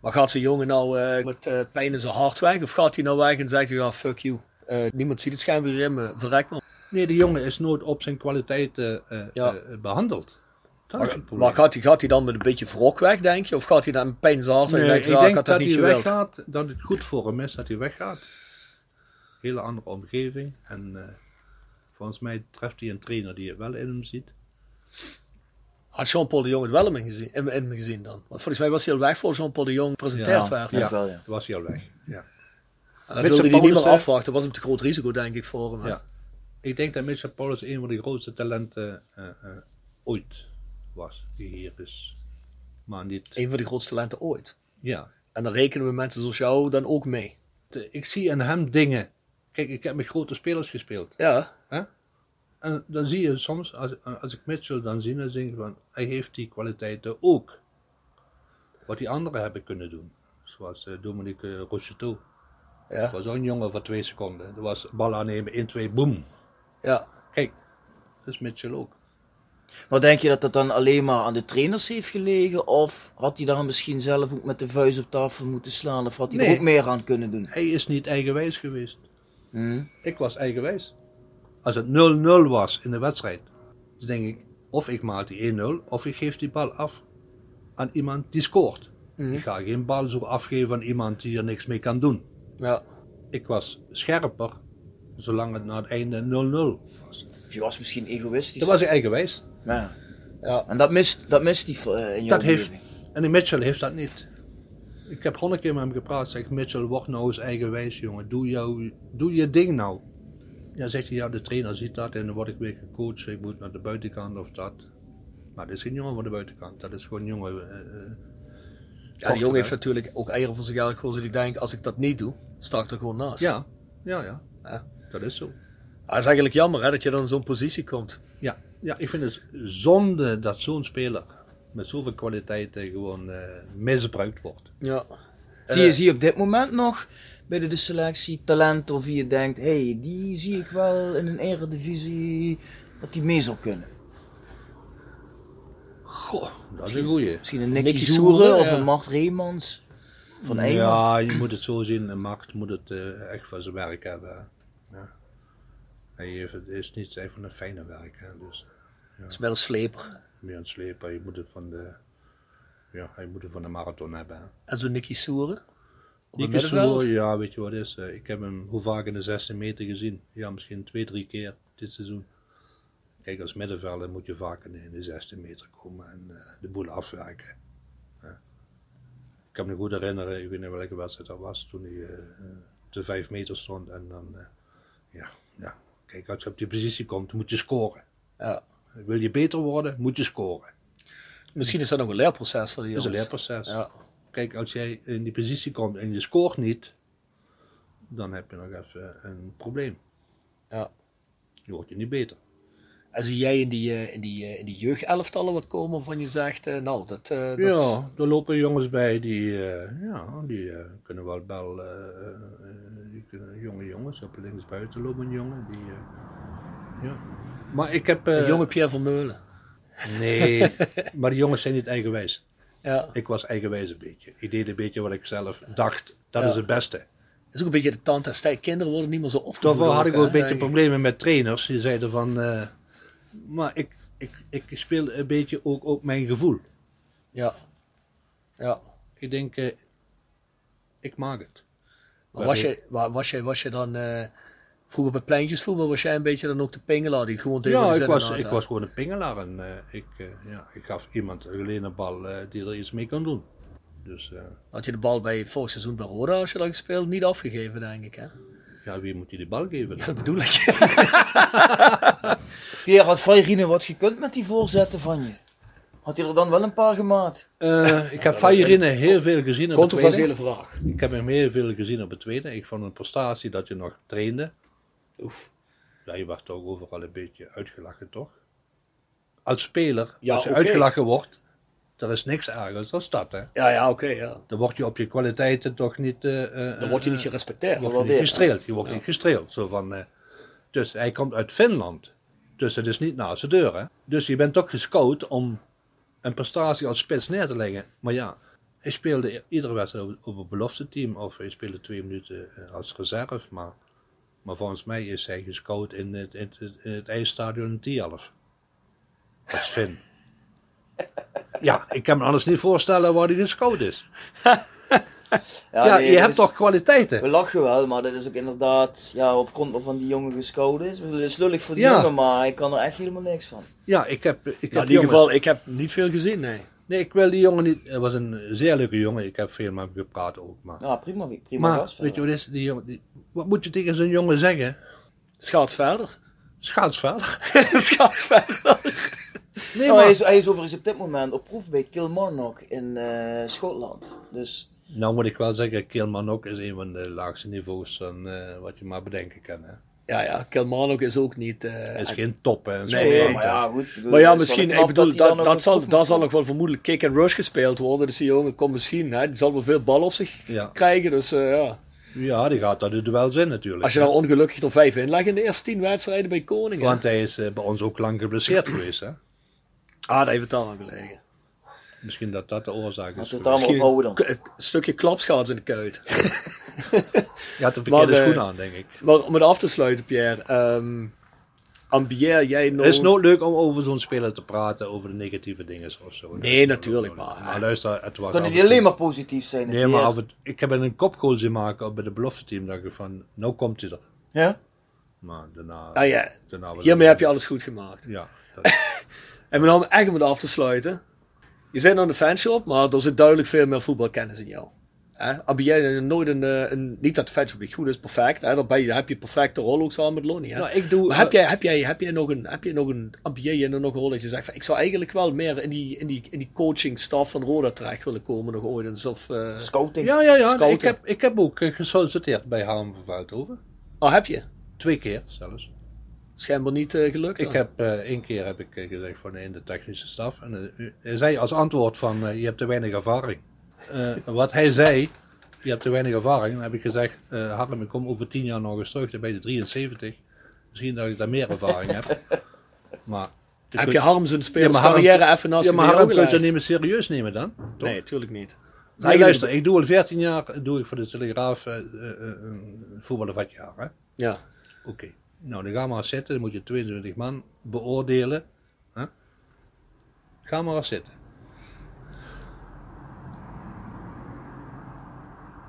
Maar gaat zo'n jongen nou eh, met eh, pijn in zijn hart weg? Of gaat hij nou weg en zegt hij, ja, fuck you. Eh, niemand ziet het schijnbaar in me, verrek me. Nee, die jongen is nooit op zijn kwaliteiten eh, Ja. eh, behandeld. Dat Maar, gaat, hij, gaat hij dan met een beetje wrok weg, denk je? Of gaat hij dan met pijn en Nee, denkt, ik ja, ik denk had dat dat niet hij gewild? weggaat, dat het goed voor hem is dat hij weggaat. Hele andere omgeving. En eh, volgens mij treft hij een trainer die het wel in hem ziet. Had Jean-Paul de Jong het wel in me gezien, in, in me gezien dan? Want volgens mij was hij al weg voor Jean-Paul de Jong gepresenteerd Ja. werd. Ja. wel, ja. was hij al weg. Dat wilde hij niet meer afwachten. Dat was hem te groot risico, denk ik, voor hem. Ja. Ik denk dat Mitchell Paulus een van de grootste talenten eh, eh, ooit was. Die hier is. Maar niet. Een van de grootste talenten ooit. Ja. En dan rekenen we mensen zoals jou dan ook mee. De- ik zie in hem dingen. Kijk, ik heb met grote spelers gespeeld. Ja, Hè? En dan zie je soms, als, als ik Mitchell dan zie, dan denk ik van, hij heeft die kwaliteiten ook. Wat die anderen hebben kunnen doen. Zoals eh, Dominique Rocheteau. Ja, ook een jongen van twee seconden. Dat was bal aannemen, 1, 2, boem. ja. Kijk, dat is Mitchell ook. Maar denk je dat dat dan alleen maar aan de trainers heeft gelegen? Of had hij daar misschien zelf ook met de vuist op tafel moeten slaan? Of had hij Nee. er ook meer aan kunnen doen? Hij is niet eigenwijs geweest. Hm? Ik was eigenwijs. Als het 0-0 was in de wedstrijd, dan denk ik, of ik maak die 1-0, of ik geef die bal af aan iemand die scoort. Mhm. Ik ga geen bal zo afgeven aan iemand die er niks mee kan doen. Ja. Ik was scherper, zolang het na het einde 0-0 was. Je was misschien egoïstisch. Dat was ik eigenwijs. Ja. ja. En dat mist, dat mist hij eh, in jouw Dat heeft, en die Mitchell heeft dat niet. Ik heb honderd keer met hem gepraat. Zeg Mitchell, word nou eens eigenwijs, jongen. Doe, jou, doe je ding nou. Ja, zegt hij, ja, de trainer ziet dat en dan word ik weer gecoacht. Ik moet naar de buitenkant of dat. Maar dat is geen jongen van de buitenkant. Dat is gewoon een jongen. eh, eh, Ja, die jongen heeft natuurlijk ook eieren voor zich uitgekozen. Die denkt, als ik dat niet doe, sta ik er gewoon naast. Ja, ja, ja. Ja. Dat is zo. Het is eigenlijk jammer hè, dat je dan in zo'n positie komt. Ja, ja, ik vind het zonde dat zo'n speler met zoveel kwaliteiten gewoon eh, misbruikt wordt. Ja. Zie, je, zie je op dit moment nog binnen de selectie talenten of wie je denkt, hé, hey, die zie ik wel in een eredivisie dat die mee zou kunnen? Goh, dat is een goeie. Misschien een Nicky, Soeren Soeren, of ja. een Mart Reemans van. Ja, je moet het zo zien. Een macht moet het eh, echt van zijn werk hebben. Ja. Hij heeft, het is niet van een fijne werk. Hè. Dus Dat is meer een sleper. meer aan het slepen. Je moet het van de, ja, hij moet het van de marathon hebben. hè. En zo Nicky Soeren. Het Nicky middenveld. Soer, ja, weet je wat het is? Eh, Ik heb hem hoe vaak in de 16 meter gezien? Ja, misschien twee, drie keer dit seizoen. Kijk, als middenvelder moet je vaak in de- in de 16 meter komen en eh, de boel afwerken. Ik kan me goed herinneren, ik weet niet welke wedstrijd dat was, toen hij eh, eh, te 5 meter stond. En dan, eh, ja, ja, kijk, als je op die positie komt, moet je scoren. Ja. Wil je beter worden, moet je scoren. Misschien is dat nog een leerproces voor die Dat is een leerproces. Ja. Kijk, als jij in die positie komt en je scoort niet, dan heb je nog even een probleem. Ja. Je wordt je niet beter. En zie jij in die, eh, in die, eh, in die jeugdelftallen wat komen waarvan je zegt, eh, nou, dat... dat Ja, er lopen jongens bij die, ja, die kunnen wel bel, die kunnen, jonge jongens, op links buiten lopen een jongen. Die, ja. Maar ik heb... Een jonge Pierre Vermeulen. Nee, maar die jongens zijn niet eigenwijs. Ja. Ik was eigenwijs een beetje. Ik deed een beetje wat ik zelf dacht, dat Ja. is het beste. Dat is ook een beetje de tand en stijl. Kinderen worden niet meer zo opgevoed. Daarvoor had ik hè, een beetje problemen met trainers. Die zeiden van, maar ik, ik, ik speel een beetje ook op mijn gevoel. Ja. Ja. Ik denk, eh, ik maak het. Maar was je, wa- was je, was je dan... eh, vroeger bij pleintjesvoetbal was jij een beetje dan ook de pingelaar die gewoon tegen de Ja, ik was, ik hè? was gewoon een pingelaar en eh, ik, eh, ja, ik gaf iemand een geleende bal eh, die er iets mee kan doen. Dus eh, Had je de bal bij vorig seizoen bij Roda, als je dat gespeeld, niet afgegeven, denk ik. Hè? Ja, wie moet je die bal geven? Dat bedoel ik. Pierre, had Vairine wat gekund met die voorzetten van je? Had hij er dan wel een paar gemaakt? Eh, ik heb Feyerine heel veel gezien op het Controversiële vraag. Ik heb hem heel veel gezien op het tweede. Ik vond een prestatie dat je nog trainde. Oef. Ja, je werd toch overal een beetje uitgelachen, toch? Als speler, Ja, als je uitgelachen wordt, er is niks ergers dan dat, hè? Ja, ja, oké, ja. Dan word je op je kwaliteiten toch niet... eh, eh, Dan word je niet eh, gerespecteerd. wordt je niet gestreeld. Je wordt niet gestreeld. Zo van, dus hij komt uit Finland. Dus het is niet naast de deur, hè? Dus je bent toch gescout om een prestatie als spits neer te leggen. Maar ja, hij speelde iedere wedstrijd op, een belofte team. Of hij speelde twee minuten als reserve. Maar, maar volgens mij is hij gescout in het, in het, in het ijsstadion in Tialf. Als Finn. Ja, ik kan me anders niet voorstellen waar hij gescout is. Ja, nee, je hebt is- toch kwaliteiten? We lachen wel, maar dat is ook inderdaad ja, op grond waarvan die jongen gescout is. Ik Het is lullig voor die Ja. jongen, maar hij kan er echt helemaal niks van. Ja, ik heb, ik heb Ja, in ieder geval, ik heb niet veel gezien, nee. Nee, ik wil die jongen niet. Het was een zeer leuke jongen. Ik heb veel met hem gepraat ook. Maar, Ja, prima, prima maar gast. weet je wat is? Die jongen, die, wat moet je tegen zo'n jongen zeggen? Schaats verder. Schaats verder. Schaats verder. Nee, Nou, maar. hij, is, hij is overigens op dit moment op proef bij Kilmarnock in eh, Schotland. Dus Nou moet ik wel zeggen, Kielman ook is een van de laagste niveaus van eh, wat je maar bedenken kan. Hè. Ja, ja, Kilmarnock is ook niet... eh, Hij is geen top. Hè, in Nee, maar ja, goed. bedoel, Maar ja, wel misschien, ik bedoel, dat, dat, op zal, daar zal nog wel vermoedelijk kick and rush gespeeld worden. Dus die jongen komt misschien, hè, die zal wel veel bal op zich Ja. krijgen. Dus eh, ja. Ja, die gaat dat de duels in natuurlijk. Als je nou ongelukkig er vijf inlegt in de eerste tien wedstrijden bij Koningen. Want hij is bij ons ook lang geblesseerd geweest. Hè. Ah, dat heeft het daar aan gelegen. Misschien dat dat de oorzaak is. het allemaal dan. een stukje klapschaats in de kuit. Je had de verkeerde Maar, schoen aan, denk ik. maar om het af te sluiten, Pierre. ehm ambieer jij nog... Het is nooit leuk om over zo'n speler te praten, over de negatieve dingen of zo. Nee, natuurlijk, maar- Maar luister, het was... Kunnen die alleen maar positief zijn? Nee, maar af ik heb een kopgoal zien maken bij de belofte team. Dat ik van, nou komt hij er. Ja? Maar daarna... Ah ja, daarna hiermee heb je alles goed gemaakt. Ja. En we om echt om het af te sluiten. Je zit aan de fanshop, maar er zit duidelijk veel meer voetbalkennis in jou. Hè? Heb jij nooit een, eh, een... Niet dat de fanshop niet goed is, perfect. Hè? Dan ben je, heb je perfecte rol ook samen met Lonnie. Hè? Nou, ik doe... Maar heb jij, heb jij, heb jij nog een, heb jij nog een, nog een rol dat je zegt van, ik zou eigenlijk wel meer in die, in die, in die coaching staf van Roda terecht willen komen nog ooit eens of, eh, Scouting. Ja, ja, ja. Scouting. Ik heb, ik heb ook eh, gesolliciteerd bij HM van Veldhoven. oh heb je? Twee keer zelfs. Schijnbaar niet eh, gelukt. Ik dan. heb eh, één keer heb ik eh, gezegd van in de technische staf. En hij zei als antwoord van je hebt te weinig ervaring. Wat hij zei, je hebt te weinig ervaring. Dan heb ik gezegd, Harm, ik kom over tien jaar nog eens terug. Dan ben je 73. Misschien dat ik daar meer ervaring heb. Maar, je Heb je Harm zijn Ja, spelerscarrière even naast Ja, maar Harm kun je niet meer serieus nemen dan? Toch? Nee, tuurlijk niet. Nee, luister, ik doe al 14 jaar doe ik voor de Telegraaf eh, eh, eh, voetballen van het jaar. Hè? Ja. Oké, nou dan ga maar eens zitten. Dan moet je 22 man beoordelen. Hè? Ga maar zitten.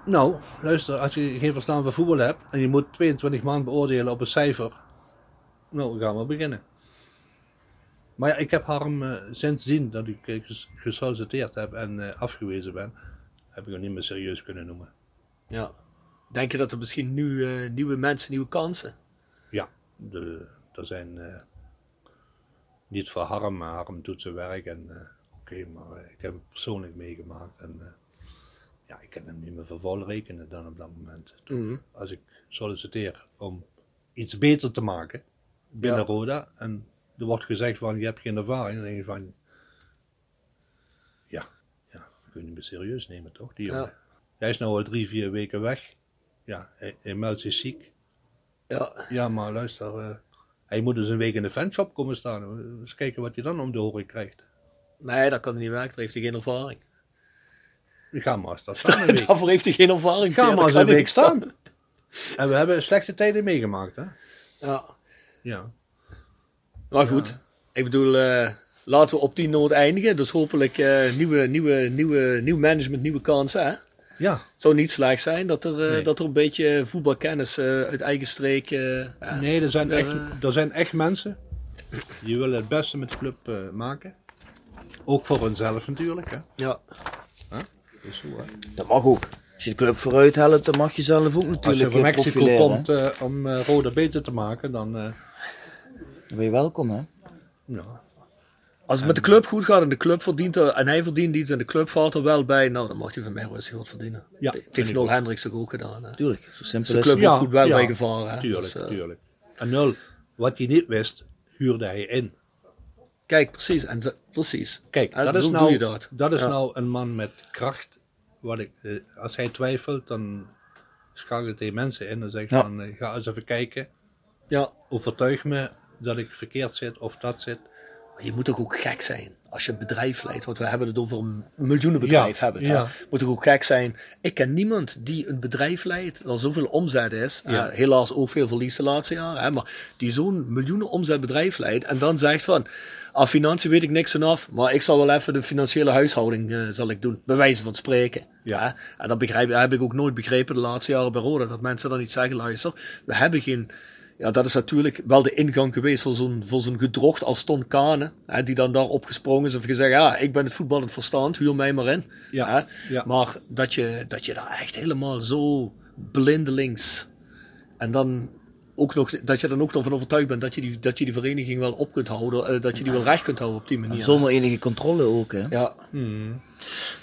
Nou, luister, als je geen verstand van voetbal hebt en je moet 22 man beoordelen op een cijfer. Nou, we gaan maar beginnen. Maar ja, ik heb Harm eh, sindsdien dat ik ges- gesolliciteerd heb en eh, afgewezen ben, heb ik hem niet meer serieus kunnen noemen. ja. Denk je dat er misschien nu nieuwe mensen, nieuwe kansen? Ja, de, er zijn eh, niet voor Harm, maar Harm doet zijn werk en eh, oké, maar ik heb het persoonlijk meegemaakt en eh, ja, ik kan hem niet meer voor vol rekenen dan op dat moment. Mhm. Als ik solliciteer om iets beter te maken binnen Ja. Roda en er wordt gezegd van je hebt geen ervaring, dan denk je van ja, ja, dat kun je niet meer serieus nemen toch, die jongen. Ja. Hij is nou al drie, vier weken weg. Ja, hij, hij meldt zich ziek. Ja. Ja, maar luister, eh, hij moet dus een week in de fanshop komen staan. Eens kijken wat hij dan om de oren krijgt. Nee, dat kan niet werken. Daar heeft hij geen ervaring. Ga maar eens daar staan een. Daarvoor heeft hij geen ervaring. Ga maar eens een week staan. En we hebben slechte tijden meegemaakt, hè? Ja. Ja. Maar goed, ik bedoel, eh, laten we op die noot eindigen. Dus hopelijk eh, nieuwe, nieuwe, nieuwe, nieuw management, nieuwe kansen. Hè? Het Ja, zou niet slecht zijn dat er, eh, Nee. dat er een beetje voetbalkennis eh, uit eigen streek. eh, nee, er zijn, echt, er zijn echt mensen die willen het beste met de club eh, maken. Ook voor hunzelf natuurlijk, hè? Ja. Dat is zo, hè? Dat mag ook. Als je de club vooruit helpt, dan mag je zelf ook Als je natuurlijk van Mexico komt eh, om eh Roda beter te maken, dan... eh, ben je welkom, hè. ja. Als het met de club goed gaat en de club verdient er, en hij verdient iets en de club valt er wel bij, nou dan mag hij van mij wel eens wat verdienen. Ja, dat heeft ook. Hendricks toch ook gedaan. Hè? Tuurlijk, zo Is simpel de is club het. Ja, ook goed wel ja. meegevaren. Hè? Tuurlijk, Dus, eh, tuurlijk. En nul, wat hij niet wist, huurde hij in. Kijk, precies. En ze- precies. Kijk, dat, is doe nou, je dat. is Ja. nou een man met kracht. Wat ik, eh, als hij twijfelt, dan schakel ik tegen mensen in en zeg ik Ja. van, eh, ga eens even kijken. Ja, Overtuig me dat ik verkeerd zit of dat zit. Je moet toch ook gek zijn als je een bedrijf leidt. Want we hebben het over een miljoenenbedrijf. Ja, hebben het, hè. ja. Moet toch ook gek zijn. Ik ken niemand die een bedrijf leidt dat zoveel omzet is. Ja. Eh, helaas ook veel verlies de laatste jaren. Hè, maar die zo'n miljoenen omzet bedrijf leidt. En dan zegt van, aan financiën weet ik niks vanaf. Maar ik zal wel even de financiële huishouding eh, zal ik doen. Bij wijze van spreken. Ja. Hè. En dat begrijp, heb ik ook nooit begrepen de laatste jaren bij Roda. Dat mensen dan niet zeggen, luister, we hebben geen... Ja, dat is natuurlijk wel de ingang geweest voor zo'n, voor zo'n gedrocht als Ton Kane. Hè, die dan daar opgesprongen is en gezegd, ja, ik ben het voetballend verstand, huur mij maar in. Ja, Hè. ja. Maar dat je, dat je daar echt helemaal zo blindelings... En dan ook nog, dat je er ook nog van overtuigd bent dat je die, dat je die vereniging wel op kunt houden. eh, dat je die wel recht kunt houden op die manier. Zonder enige controle ook, hè. Ja,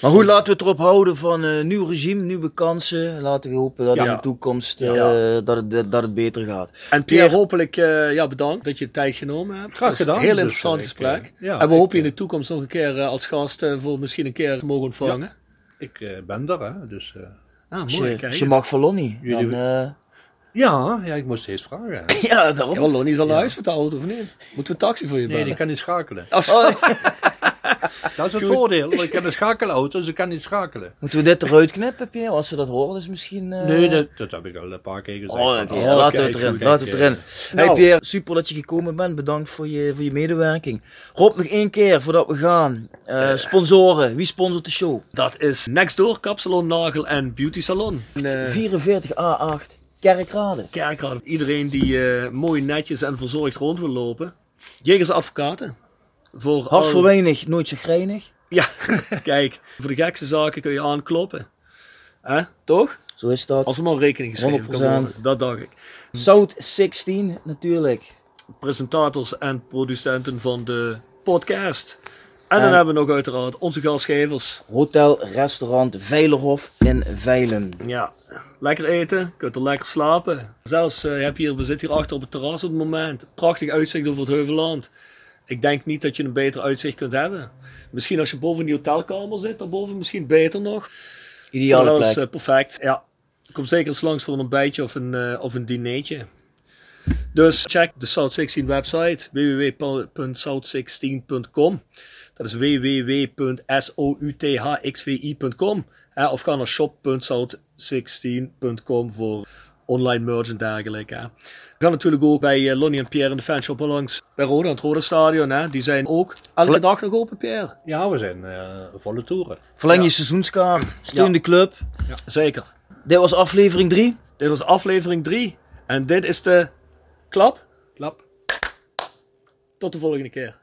Maar goed, laten we het erop houden van een nieuw regime, nieuwe kansen. Laten we hopen dat in de toekomst eh, Ja. dat, het, dat het beter gaat. En Pierre, hopelijk eh, ja, bedankt dat je de tijd genomen hebt. Graag Het gedaan. Een heel Dus, interessant eh, ik, gesprek. eh, ja, en we ik, hopen je in eh, de toekomst nog een keer eh, als gast eh, voor misschien een keer te mogen ontvangen. Ik eh, ben er, hè. Dus, eh, Ah, mooi. eens. mag van Lonnie, dan... Eh, ja, ja, ik moet steeds vragen. ja, daarom. Ja, wel, Lonnie is al naar huis met de auto, of niet? Moeten we een taxi voor je Nee, bellen? die kan niet schakelen. Zo. Dat is het voordeel, want ik heb een schakelauto, dus ik kan niet schakelen. Moeten we dit eruit knippen, Pierre? Als ze dat horen, is misschien... eh, Nee, dat, dat heb ik al een paar keer gezegd. Oh, oké, ja, laten we het erin. laten we het erin. Nou. Hey Pierre, super dat je gekomen bent. Bedankt voor je, voor je medewerking. Rob, nog één keer voordat we gaan. Eh, sponsoren, wie sponsort de show? Dat is Nextdoor, Kapsalon, Nagel en Beauty Salon. En, eh, 44A8, Kerkrade. Kerkrade. Iedereen die eh, mooi netjes en verzorgd rond wil lopen. Jegers advocaten. Voor Hart al- voor weinig, nooit zagrijnig. Ja, kijk. Voor de gekste zaken kun je aankloppen. Hè? Toch? Zo is dat. Als er maar rekening geschreven kan 100%. worden. Dat dacht ik. South 16, natuurlijk. Presentators en producenten van de podcast. En dan hebben we nog uiteraard onze gastgevers. Hotel, restaurant Veilerhof in Veilen. Ja, lekker eten, kunt er lekker slapen. Zelfs, eh, uh, heb hier, we zitten hier achter op het terras op het moment. Prachtig uitzicht over het Heuvelland. Ik denk niet dat je een beter uitzicht kunt hebben. Misschien als je boven die hotelkamer zit, daarboven misschien beter nog. Ideale plek. Dat is eh, perfect, ja. Kom zeker eens langs voor een ontbijtje of een, uh, of een dinertje. Dus check de South 16 website www.south16.com. Dat is www.southxvi.com. Of ga naar shop.south16.com voor online merch en dergelijke. We gaan natuurlijk ook bij eh, Lonnie en Pierre in de fanshop langs bij Rode en het Rode Stadion. Hè. Die zijn ook elke Verle dag nog open, Pierre. Ja, we zijn uh, volle toeren. Verleng je seizoenskaart, steun ja. de club. Ja. Zeker. Dit was aflevering 3. Dit was aflevering 3. En dit is de klap. Klap. Tot de volgende keer.